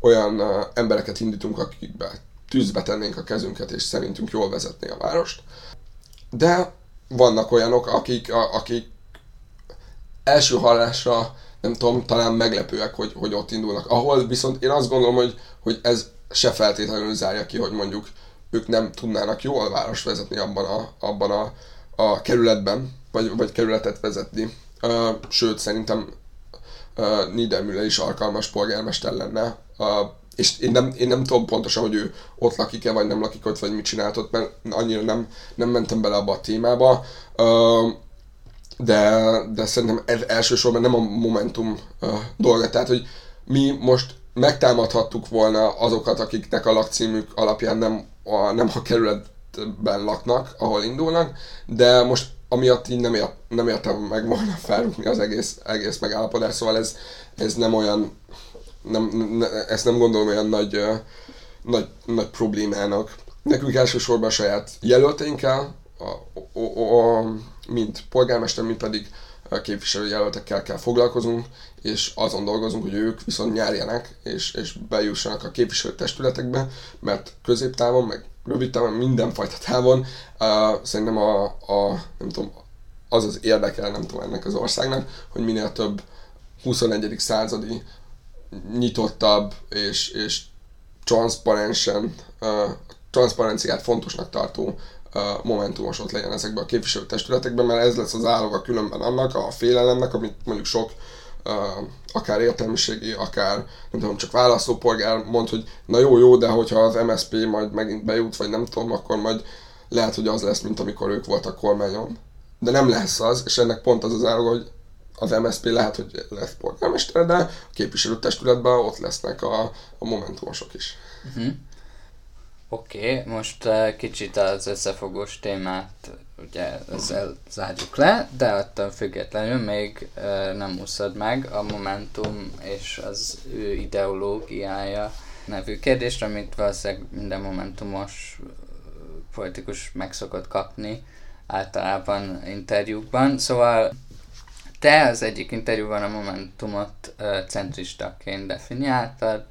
olyan uh, embereket indítunk, akikbe tűzbe tennénk a kezünket, és szerintünk jól vezetné a várost. De vannak olyanok, akik, a, akik első hallásra nem tudom, talán meglepőek, hogy, hogy ott indulnak. Ahol viszont én azt gondolom, hogy, hogy ez se feltétlenül zárja ki, hogy mondjuk ők nem tudnának jól város vezetni abban a, abban a, a kerületben, vagy, vagy kerületet vezetni. Uh, sőt, szerintem Niedermüller is alkalmas polgármester lenne. Uh, és én nem, én nem tudom pontosan, hogy ő ott lakik-e, vagy nem lakik ott, vagy mit csinált ott, mert annyira nem, nem mentem bele abba a témába. Uh, de, de szerintem ez elsősorban nem a Momentum uh, dolga. Tehát, hogy mi most megtámadhattuk volna azokat, akiknek a lakcímük alapján nem a, nem a kerületben laknak, ahol indulnak, de most amiatt így nem, ért, nem értem meg volna felrúgni az egész, egész megállapodás, szóval ez, ez nem olyan, nem, ne, ezt nem gondolom olyan nagy, nagy, nagy problémának. Nekünk elsősorban a saját jelölteinkkel, a, a, a, a, mint polgármester, mint pedig képviselőjelöltekkel kell foglalkozunk, és azon dolgozunk, hogy ők viszont nyerjenek, és, és bejussanak a képviselőtestületekbe, mert középtávon, meg rövid távon, mindenfajta távon uh, szerintem a, a, nem tudom, az az érdekel, nem tudom, ennek az országnak, hogy minél több 21. századi nyitottabb és, és transzparensen, uh, transzparenciát fontosnak tartó momentumos ott legyen ezekben a képviselőtestületekben, mert ez lesz az áloga különben annak, a félelemnek, amit mondjuk sok akár értelmiségi, akár nem tudom, csak választópolgár mond, hogy na jó, jó, de hogyha az MSP majd megint bejut, vagy nem tudom, akkor majd lehet, hogy az lesz, mint amikor ők voltak kormányon. De nem lesz az, és ennek pont az az áloga, hogy az MSP lehet, hogy lesz polgármester, de a képviselőtestületben ott lesznek a, a momentumosok is. Uh-huh. Oké, okay, most uh, kicsit az összefogós témát ugye ezzel zárjuk le, de attól függetlenül még uh, nem úszod meg a Momentum és az ő ideológiája nevű kérdésre, amit valószínűleg minden Momentumos politikus meg szokott kapni általában interjúkban. Szóval te az egyik interjúban a Momentumot centristaként definiáltad,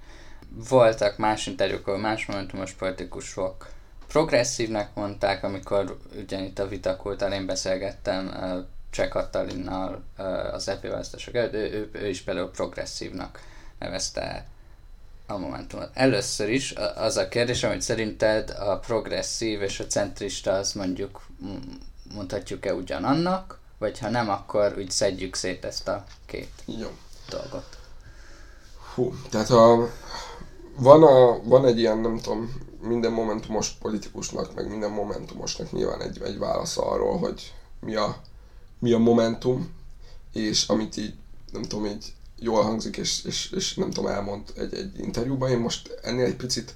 voltak más interjúk, ahol más momentumos politikusok progresszívnek mondták, amikor ugyanitt a vitakult én beszélgettem uh, Cseh Katalinnal az EP választások előtt, ő, ő, ő is például progresszívnak nevezte a Momentumot. Először is az a kérdés, hogy szerinted a progresszív és a centrista az mondjuk mondhatjuk-e ugyanannak, vagy ha nem, akkor úgy szedjük szét ezt a két Jó. dolgot. Hú, tehát a, van, a, van egy ilyen, nem tudom, minden momentumos politikusnak, meg minden momentumosnak nyilván egy, egy válasz arról, hogy mi a, mi a momentum, és amit így, nem tudom, így jól hangzik, és, és, és nem tudom, elmond egy, egy interjúban, én most ennél egy picit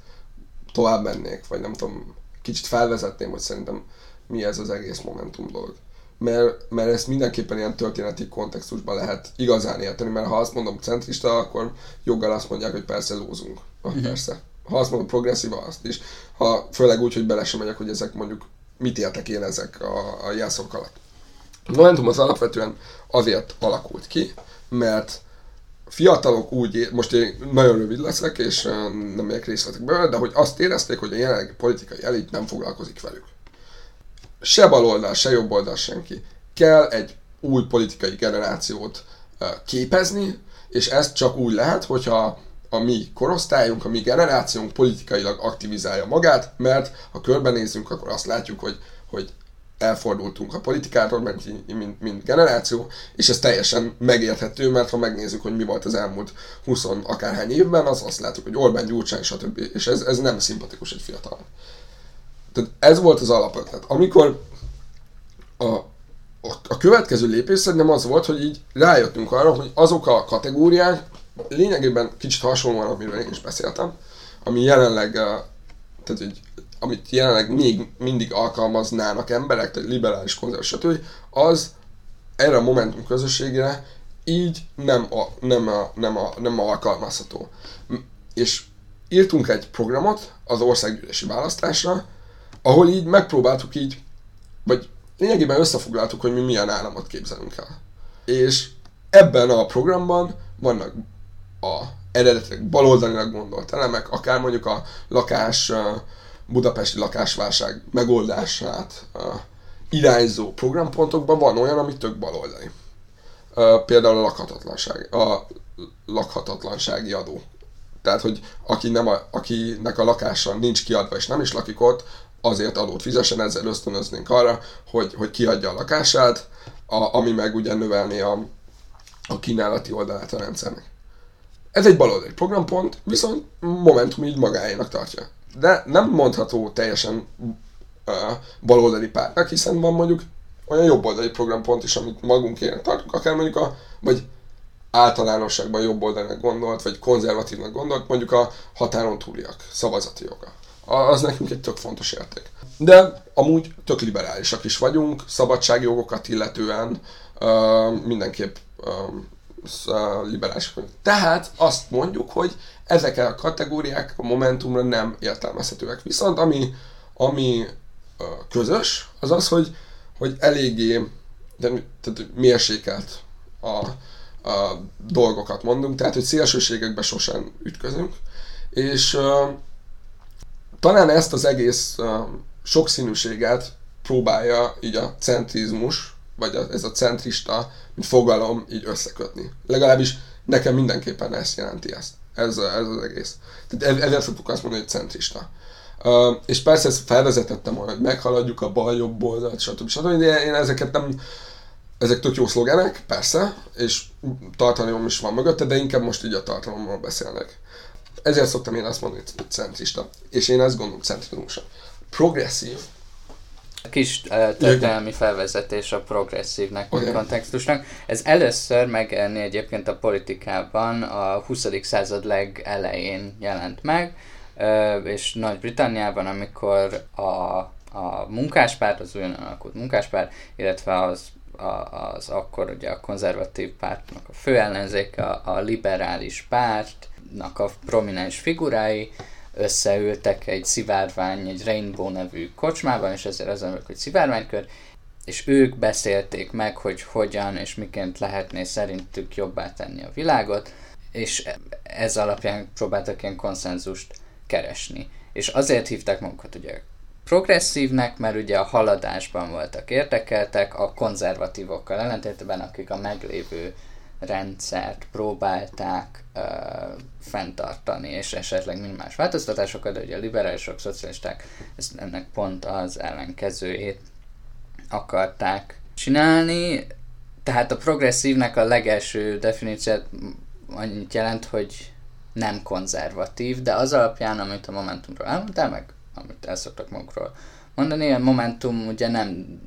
tovább mennék, vagy nem tudom, kicsit felvezetném, hogy szerintem mi ez az egész momentum dolog mert, mert ezt mindenképpen ilyen történeti kontextusban lehet igazán érteni, mert ha azt mondom centrista, akkor joggal azt mondják, hogy persze lózunk. Ah, uh-huh. Persze. Ha azt mondom progresszív, azt is. Ha főleg úgy, hogy bele sem megyek, hogy ezek mondjuk mit értek én ezek a, a jelszók alatt. A Momentum az alapvetően azért alakult ki, mert fiatalok úgy, most én nagyon rövid leszek, és nem megyek részletekbe, de hogy azt érezték, hogy a jelenlegi politikai elit nem foglalkozik velük se baloldal, se jobboldal senki. Kell egy új politikai generációt képezni, és ezt csak úgy lehet, hogyha a mi korosztályunk, a mi generációnk politikailag aktivizálja magát, mert ha körbenézünk, akkor azt látjuk, hogy, hogy elfordultunk a politikától, mert mint, mint generáció, és ez teljesen megérthető, mert ha megnézzük, hogy mi volt az elmúlt 20 akárhány évben, az azt látjuk, hogy Orbán, Gyurcsány, stb. És ez, ez nem szimpatikus egy fiatal. Tehát ez volt az alapötlet. Amikor a, a, a következő lépés szerintem az volt, hogy így rájöttünk arra, hogy azok a kategóriák lényegében kicsit hasonlóan, amiről én is beszéltem, ami jelenleg, tehát hogy amit jelenleg még mindig alkalmaznának emberek, tehát liberális konzervatív, az erre a Momentum közösségre így nem, a, nem, a, nem, a, nem alkalmazható. És írtunk egy programot az országgyűlési választásra, ahol így megpróbáltuk így, vagy lényegében összefoglaltuk, hogy mi milyen államot képzelünk el. És ebben a programban vannak a eredetileg baloldalinak gondolt elemek, akár mondjuk a lakás, budapesti lakásválság megoldását irányzó programpontokban van olyan, ami tök baloldali. Például a lakhatatlanság, a lakhatatlansági adó. Tehát, hogy aki nem a, akinek a lakása nincs kiadva és nem is lakik ott, azért adót fizessen, ezzel ösztönöznénk arra, hogy, hogy kiadja a lakását, a, ami meg ugye növelni a, a kínálati oldalát a rendszernek. Ez egy baloldali programpont, viszont Momentum így magáénak tartja. De nem mondható teljesen uh, baloldali pártnak, hiszen van mondjuk olyan jobboldali programpont is, amit magunkének tartunk, akár mondjuk a, vagy általánosságban jobboldalnak gondolt, vagy konzervatívnak gondolt, mondjuk a határon túliak szavazati joga. Az nekünk egy tök fontos érték. De amúgy tök liberálisak is vagyunk, szabadságjogokat illetően uh, mindenképp uh, liberális vagyunk. Tehát azt mondjuk, hogy ezek a kategóriák a Momentumra nem értelmezhetőek. Viszont ami, ami uh, közös, az az, hogy, hogy eléggé de, tehát mérsékelt a, a dolgokat mondunk, tehát hogy szélsőségekbe sosem ütközünk, és uh, talán ezt az egész uh, sokszínűséget próbálja így a centrizmus, vagy a, ez a centrista, mint fogalom így összekötni. Legalábbis nekem mindenképpen ezt jelenti ezt. Ez, ez az egész. Tehát ezért szoktuk azt mondani, hogy centrista. Uh, és persze ezt felvezetettem hogy meghaladjuk a bal-jobb oldalt, stb. stb. De én ezeket nem, ezek tök jó szlogenek, persze, és tartalom is van mögötte, de inkább most így a tartalommal beszélnek. Ezért szoktam én azt mondani, hogy centrista. És én ezt gondolom centrizmusra. Progresszív, Kis uh, történelmi felvezetés a progresszívnek, okay. kontextusnak. Ez először megjelenni egyébként a politikában a 20. század legelején jelent meg, uh, és Nagy-Britanniában, amikor a, a munkáspárt, az újon alakult munkáspárt, illetve az a, az akkor ugye a konzervatív pártnak a fő ellenzéke, a, a liberális pártnak a prominens figurái, összeültek egy szivárvány, egy Rainbow nevű kocsmában, és ezért az hogy szivárványkör, és ők beszélték meg, hogy hogyan és miként lehetné szerintük jobbá tenni a világot, és ez alapján próbáltak ilyen konszenzust keresni. És azért hívták magukat ugye progresszívnek, mert ugye a haladásban voltak érdekeltek, a konzervatívokkal ellentétben, akik a meglévő rendszert próbálták uh, fenntartani, és esetleg minimális változtatásokat, de ugye a liberálisok, szocialisták ezt ennek pont az ellenkezőjét akarták csinálni. Tehát a progresszívnek a legelső definíciót annyit jelent, hogy nem konzervatív, de az alapján, amit a Momentumról elmondtál, meg amit el szoktak magukról mondani, a Momentum ugye nem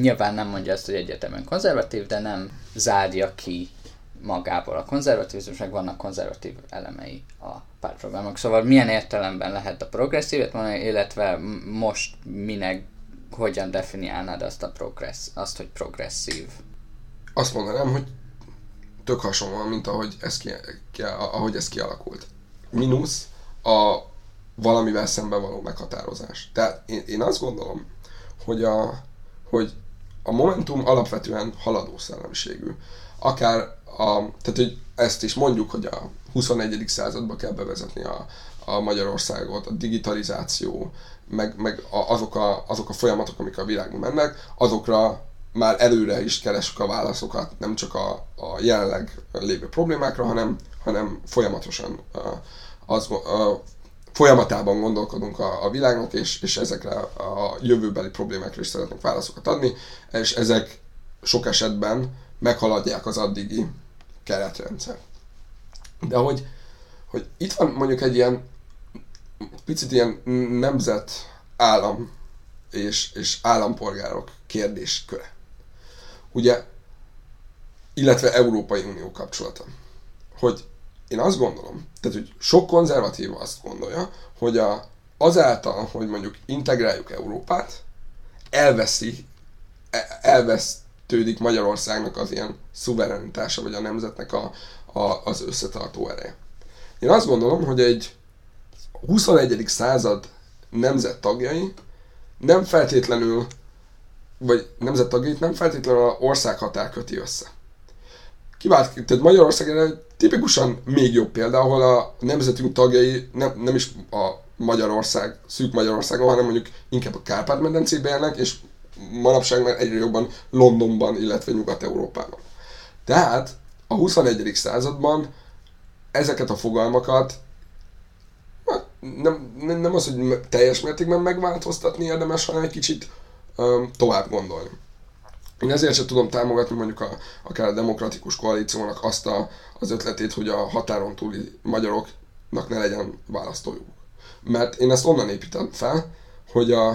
nyilván nem mondja azt, hogy egyetemen konzervatív, de nem zárja ki magából a konzervatívizmusnak, vannak konzervatív elemei a pártprogramok. Szóval milyen értelemben lehet a progresszívet mondani, illetve most minek, hogyan definiálnád azt, a progressz, azt, hogy progresszív? Azt mondanám, hogy tök hasonlóan, mint ahogy ez, ki, ki, ahogy ez kialakult. Minusz a valamivel szemben való meghatározás. Tehát én, én azt gondolom, hogy a, hogy a Momentum alapvetően haladó szellemiségű. Akár a, tehát hogy ezt is mondjuk, hogy a 21. századba kell bevezetni a, a Magyarországot, a digitalizáció, meg, meg a, azok, a, azok a folyamatok, amik a világban mennek, azokra már előre is keresünk a válaszokat, nem csak a, a jelenleg lévő problémákra, hanem, hanem folyamatosan az, folyamatában gondolkodunk a, a világnak, és, és ezekre a jövőbeli problémákra is szeretnénk válaszokat adni, és ezek sok esetben meghaladják az addigi keretrendszer. De hogy, hogy itt van mondjuk egy ilyen picit ilyen nemzet állam és, és állampolgárok kérdésköre. Ugye, illetve Európai Unió kapcsolata. Hogy én azt gondolom, tehát hogy sok konzervatív azt gondolja, hogy a, azáltal, hogy mondjuk integráljuk Európát, elveszi, e, elvesztődik Magyarországnak az ilyen szuverenitása, vagy a nemzetnek a, a, az összetartó ereje. Én azt gondolom, hogy egy 21. század nemzet tagjai nem feltétlenül, vagy nemzet tagjait nem feltétlenül a országhatár köti össze. Kivált, tehát Magyarország egy tipikusan még jobb példa, ahol a nemzetünk tagjai nem, nem is a Magyarország, szűk Magyarországon, hanem mondjuk inkább a Kárpát-medencében élnek, és manapság már egyre jobban Londonban, illetve Nyugat-Európában. Tehát a 21. században ezeket a fogalmakat nem, nem, nem az, hogy teljes mértékben megváltoztatni érdemes, hanem egy kicsit um, tovább gondolni. Én ezért sem tudom támogatni mondjuk a, akár a demokratikus koalíciónak azt a, az ötletét, hogy a határon túli magyaroknak ne legyen választójuk. Mert én ezt onnan építem fel, hogy a,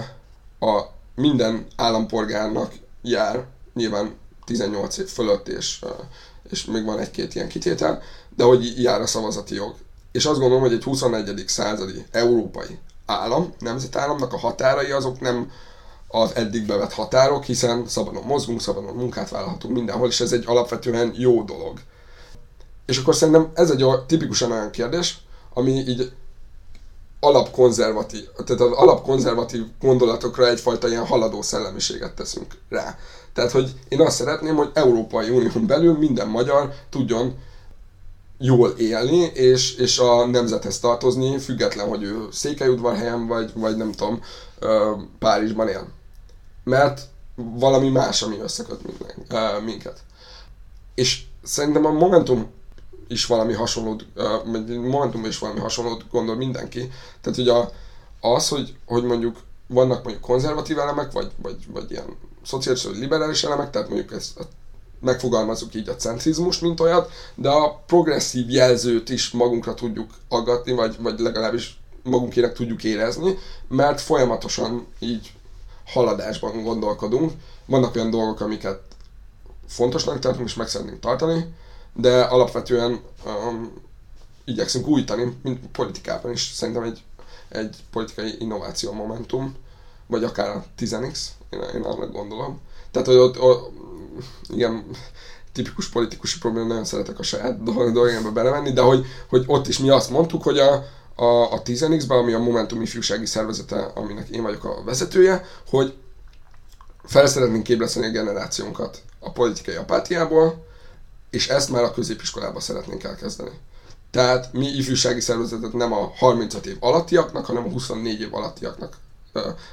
a minden állampolgárnak jár, nyilván 18 év fölött, és, és még van egy-két ilyen kitétel, de hogy jár a szavazati jog. És azt gondolom, hogy egy 21. századi európai állam, nemzetállamnak a határai azok nem az eddig bevett határok, hiszen szabadon mozgunk, szabadon munkát vállalhatunk mindenhol, és ez egy alapvetően jó dolog. És akkor szerintem ez egy tipikusan olyan kérdés, ami így alapkonzervatív, tehát az alapkonzervatív gondolatokra egyfajta ilyen haladó szellemiséget teszünk rá. Tehát, hogy én azt szeretném, hogy Európai Unión belül minden magyar tudjon jól élni, és, és a nemzethez tartozni, független, hogy ő Székelyudvarhelyen, vagy, vagy nem tudom, Párizsban él. Mert valami más, ami összeköt minden, minket. És szerintem a Momentum is valami hasonlót, Momentum is valami hasonlót gondol mindenki. Tehát, hogy a, az, hogy, hogy mondjuk vannak mondjuk konzervatív elemek, vagy, vagy, vagy ilyen szociális vagy liberális elemek, tehát mondjuk ezt megfogalmazunk így a centrizmus, mint olyat, de a progresszív jelzőt is magunkra tudjuk aggatni, vagy, vagy legalábbis magunkének tudjuk érezni, mert folyamatosan így haladásban gondolkodunk. Vannak olyan dolgok, amiket fontosnak tartunk, és meg szeretnénk tartani, de alapvetően um, igyekszünk újítani, mint politikában is. Szerintem egy, egy politikai innováció momentum, vagy akár a 10x, én, én annak gondolom. Tehát, hogy ott, ott igen, tipikus politikusi probléma, nagyon szeretek a saját dolgokba belemenni, de hogy, hogy ott is mi azt mondtuk, hogy a, a, a 10X-ben, ami a Momentum ifjúsági szervezete, aminek én vagyok a vezetője, hogy fel szeretnénk képleszteni a generációnkat a politikai apátiából, és ezt már a középiskolában szeretnénk elkezdeni. Tehát mi ifjúsági szervezetet nem a 35 év alattiaknak, hanem a 24 év alattiaknak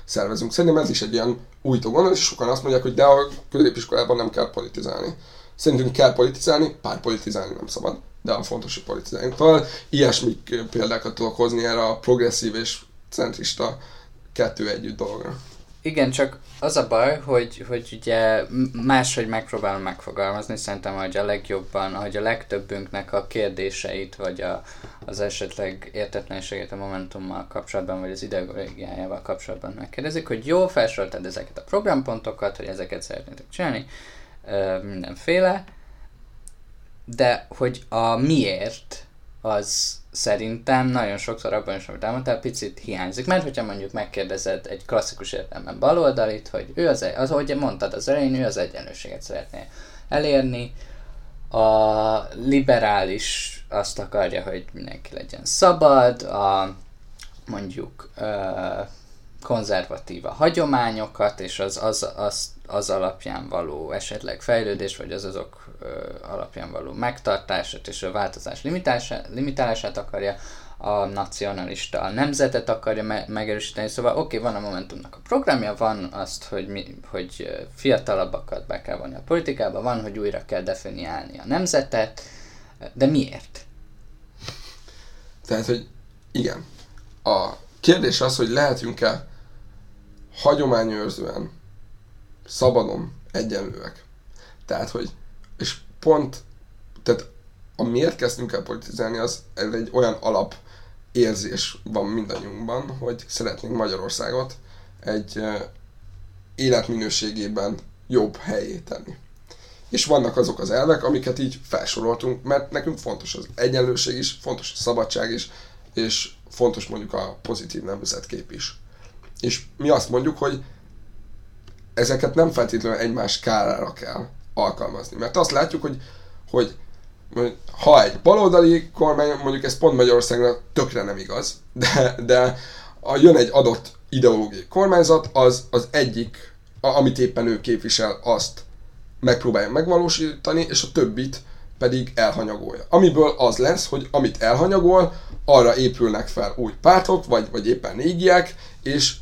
szervezünk. Szerintem ez is egy ilyen újtó gondolat, és sokan azt mondják, hogy de a középiskolában nem kell politizálni. Szerintünk kell politizálni, pár politizálni nem szabad, de a fontos, hogy politizáljunk. Talán ilyesmi példákat tudok hozni erre a progresszív és centrista kettő együtt dologra. Igen, csak az a baj, hogy, hogy ugye máshogy megpróbálom megfogalmazni, szerintem, hogy a legjobban, hogy a legtöbbünknek a kérdéseit, vagy a, az esetleg értetlenségét a Momentummal kapcsolatban, vagy az ideológiájával kapcsolatban megkérdezik, hogy jó, felsoroltad ezeket a programpontokat, hogy ezeket szeretnétek csinálni, mindenféle, de hogy a miért az szerintem nagyon sokszor abban is, amit elmondtál, picit hiányzik. Mert hogyha mondjuk megkérdezed egy klasszikus értelemben baloldalit, hogy ő az, az, ahogy mondtad az elején, ő az egyenlőséget szeretné elérni, a liberális azt akarja, hogy mindenki legyen szabad, a mondjuk uh, konzervatív a hagyományokat, és az, az, az, az alapján való esetleg fejlődés, vagy az azok alapján való megtartását és a változás limitálását akarja, a nacionalista a nemzetet akarja me- megerősíteni, szóval oké, okay, van a Momentumnak a programja, van azt, hogy, mi, hogy fiatalabbakat be kell vonni a politikába, van, hogy újra kell definiálni a nemzetet, de miért? Tehát, hogy igen, A kérdés az, hogy lehetünk-e hagyományőrzően, szabadon egyenlőek. Tehát, hogy, és pont, tehát a miért kezdtünk el politizálni, az egy olyan alap érzés van mindannyiunkban, hogy szeretnénk Magyarországot egy életminőségében jobb helyé tenni. És vannak azok az elvek, amiket így felsoroltunk, mert nekünk fontos az egyenlőség is, fontos a szabadság is, és fontos mondjuk a pozitív nemzetkép is. És mi azt mondjuk, hogy ezeket nem feltétlenül egymás kárára kell alkalmazni. Mert azt látjuk, hogy, hogy ha egy baloldali kormány, mondjuk ez pont Magyarországra tökre nem igaz, de, de a, jön egy adott ideológiai kormányzat, az, az egyik, a, amit éppen ő képvisel, azt megpróbálja megvalósítani, és a többit pedig elhanyagolja. Amiből az lesz, hogy amit elhanyagol, arra épülnek fel új pártok, vagy, vagy éppen négiek, és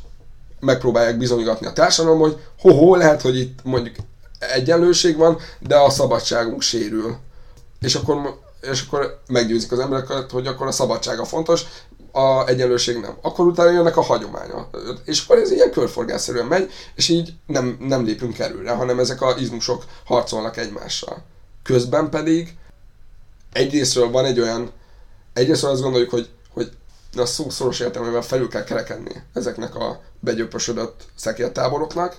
megpróbálják bizonygatni a társadalom, hogy ho-ho, lehet, hogy itt mondjuk egyenlőség van, de a szabadságunk sérül. És akkor, és akkor meggyőzik az embereket, hogy akkor a szabadsága fontos, a egyenlőség nem. Akkor utána jönnek a hagyománya. És akkor ez ilyen körforgásszerűen megy, és így nem, nem lépünk előre, hanem ezek a izmusok harcolnak egymással. Közben pedig egyrésztről van egy olyan, egyrésztről azt gondoljuk, hogy, hogy a szó szoros értelmében felül kell kerekedni ezeknek a begyöpösödött szekértáboroknak,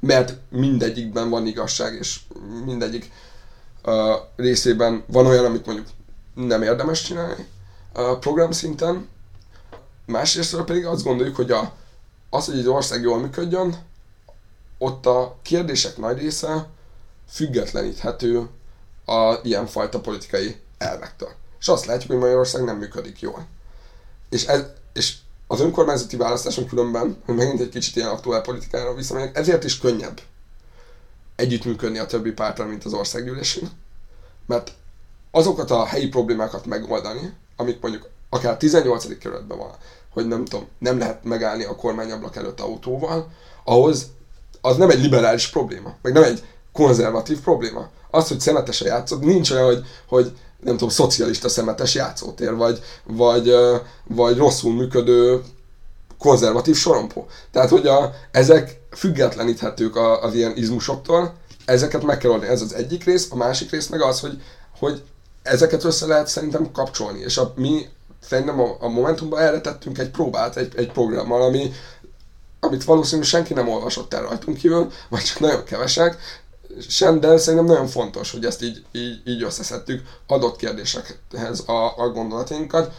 mert mindegyikben van igazság, és mindegyik uh, részében van olyan, amit mondjuk nem érdemes csinálni uh, program szinten, másrészt pedig azt gondoljuk, hogy a, az, hogy egy ország jól működjön, ott a kérdések nagy része függetleníthető a ilyenfajta politikai elvektől. És azt látjuk, hogy Magyarország nem működik jól. És, ez, és az önkormányzati választáson különben, hogy megint egy kicsit ilyen aktuál politikára visszamegyek, ezért is könnyebb együttműködni a többi pártal, mint az országgyűlésén. Mert azokat a helyi problémákat megoldani, amik mondjuk akár 18. kerületben van, hogy nem tudom, nem lehet megállni a kormányablak előtt autóval, ahhoz az nem egy liberális probléma, meg nem egy konzervatív probléma. Az, hogy szemetesen játszod, nincs olyan, hogy, hogy nem tudom, szocialista szemetes játszótér, vagy, vagy, vagy rosszul működő konzervatív sorompó. Tehát, hogy a, ezek függetleníthetők a, az ilyen izmusoktól, ezeket meg kell oldani. Ez az egyik rész, a másik rész meg az, hogy, hogy ezeket össze lehet szerintem kapcsolni, és a, mi szerintem a, a Momentumban erre tettünk egy próbát, egy, egy programmal, ami, amit valószínűleg senki nem olvasott el rajtunk kívül, vagy csak nagyon kevesek, sem, de szerintem nagyon fontos, hogy ezt így, így, így összeszedtük adott kérdésekhez a, a gondolatainkat.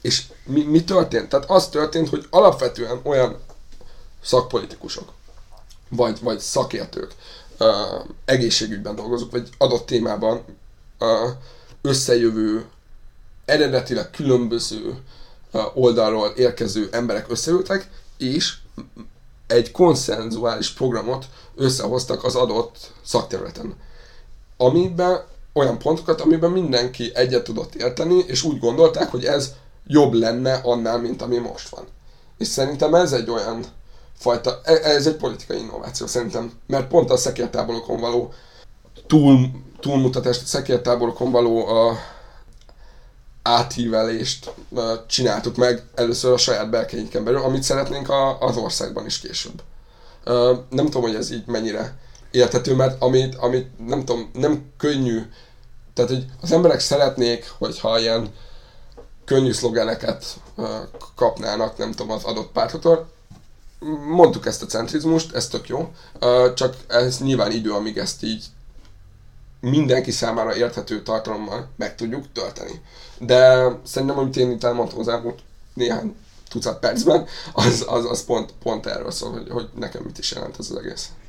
És mi, mi történt? Tehát az történt, hogy alapvetően olyan szakpolitikusok, vagy, vagy szakértők, uh, egészségügyben dolgozók, vagy adott témában uh, összejövő, eredetileg különböző uh, oldalról érkező emberek összeültek, és egy konszenzuális programot összehoztak az adott szakterületen. Amiben olyan pontokat, amiben mindenki egyet tudott érteni, és úgy gondolták, hogy ez jobb lenne annál, mint ami most van. És szerintem ez egy olyan fajta, e, ez egy politikai innováció szerintem, mert pont a szekértáborokon való túl, túlmutatást, a szekértáborokon való a áthívelést csináltuk meg először a saját belkeinken belül, amit szeretnénk a, az országban is később. Nem tudom, hogy ez így mennyire érthető, mert amit, amit nem tudom, nem könnyű, tehát hogy az emberek szeretnék, hogyha ilyen könnyű szlogeneket kapnának, nem tudom, az adott pártotól. Mondtuk ezt a centrizmust, ez tök jó, csak ez nyilván idő, amíg ezt így mindenki számára érthető tartalommal meg tudjuk tölteni. De szerintem, amit én itt elmondtam az elmúlt néhány tucat percben, az, az, az pont, pont erről szól, hogy, hogy nekem mit is jelent ez az egész.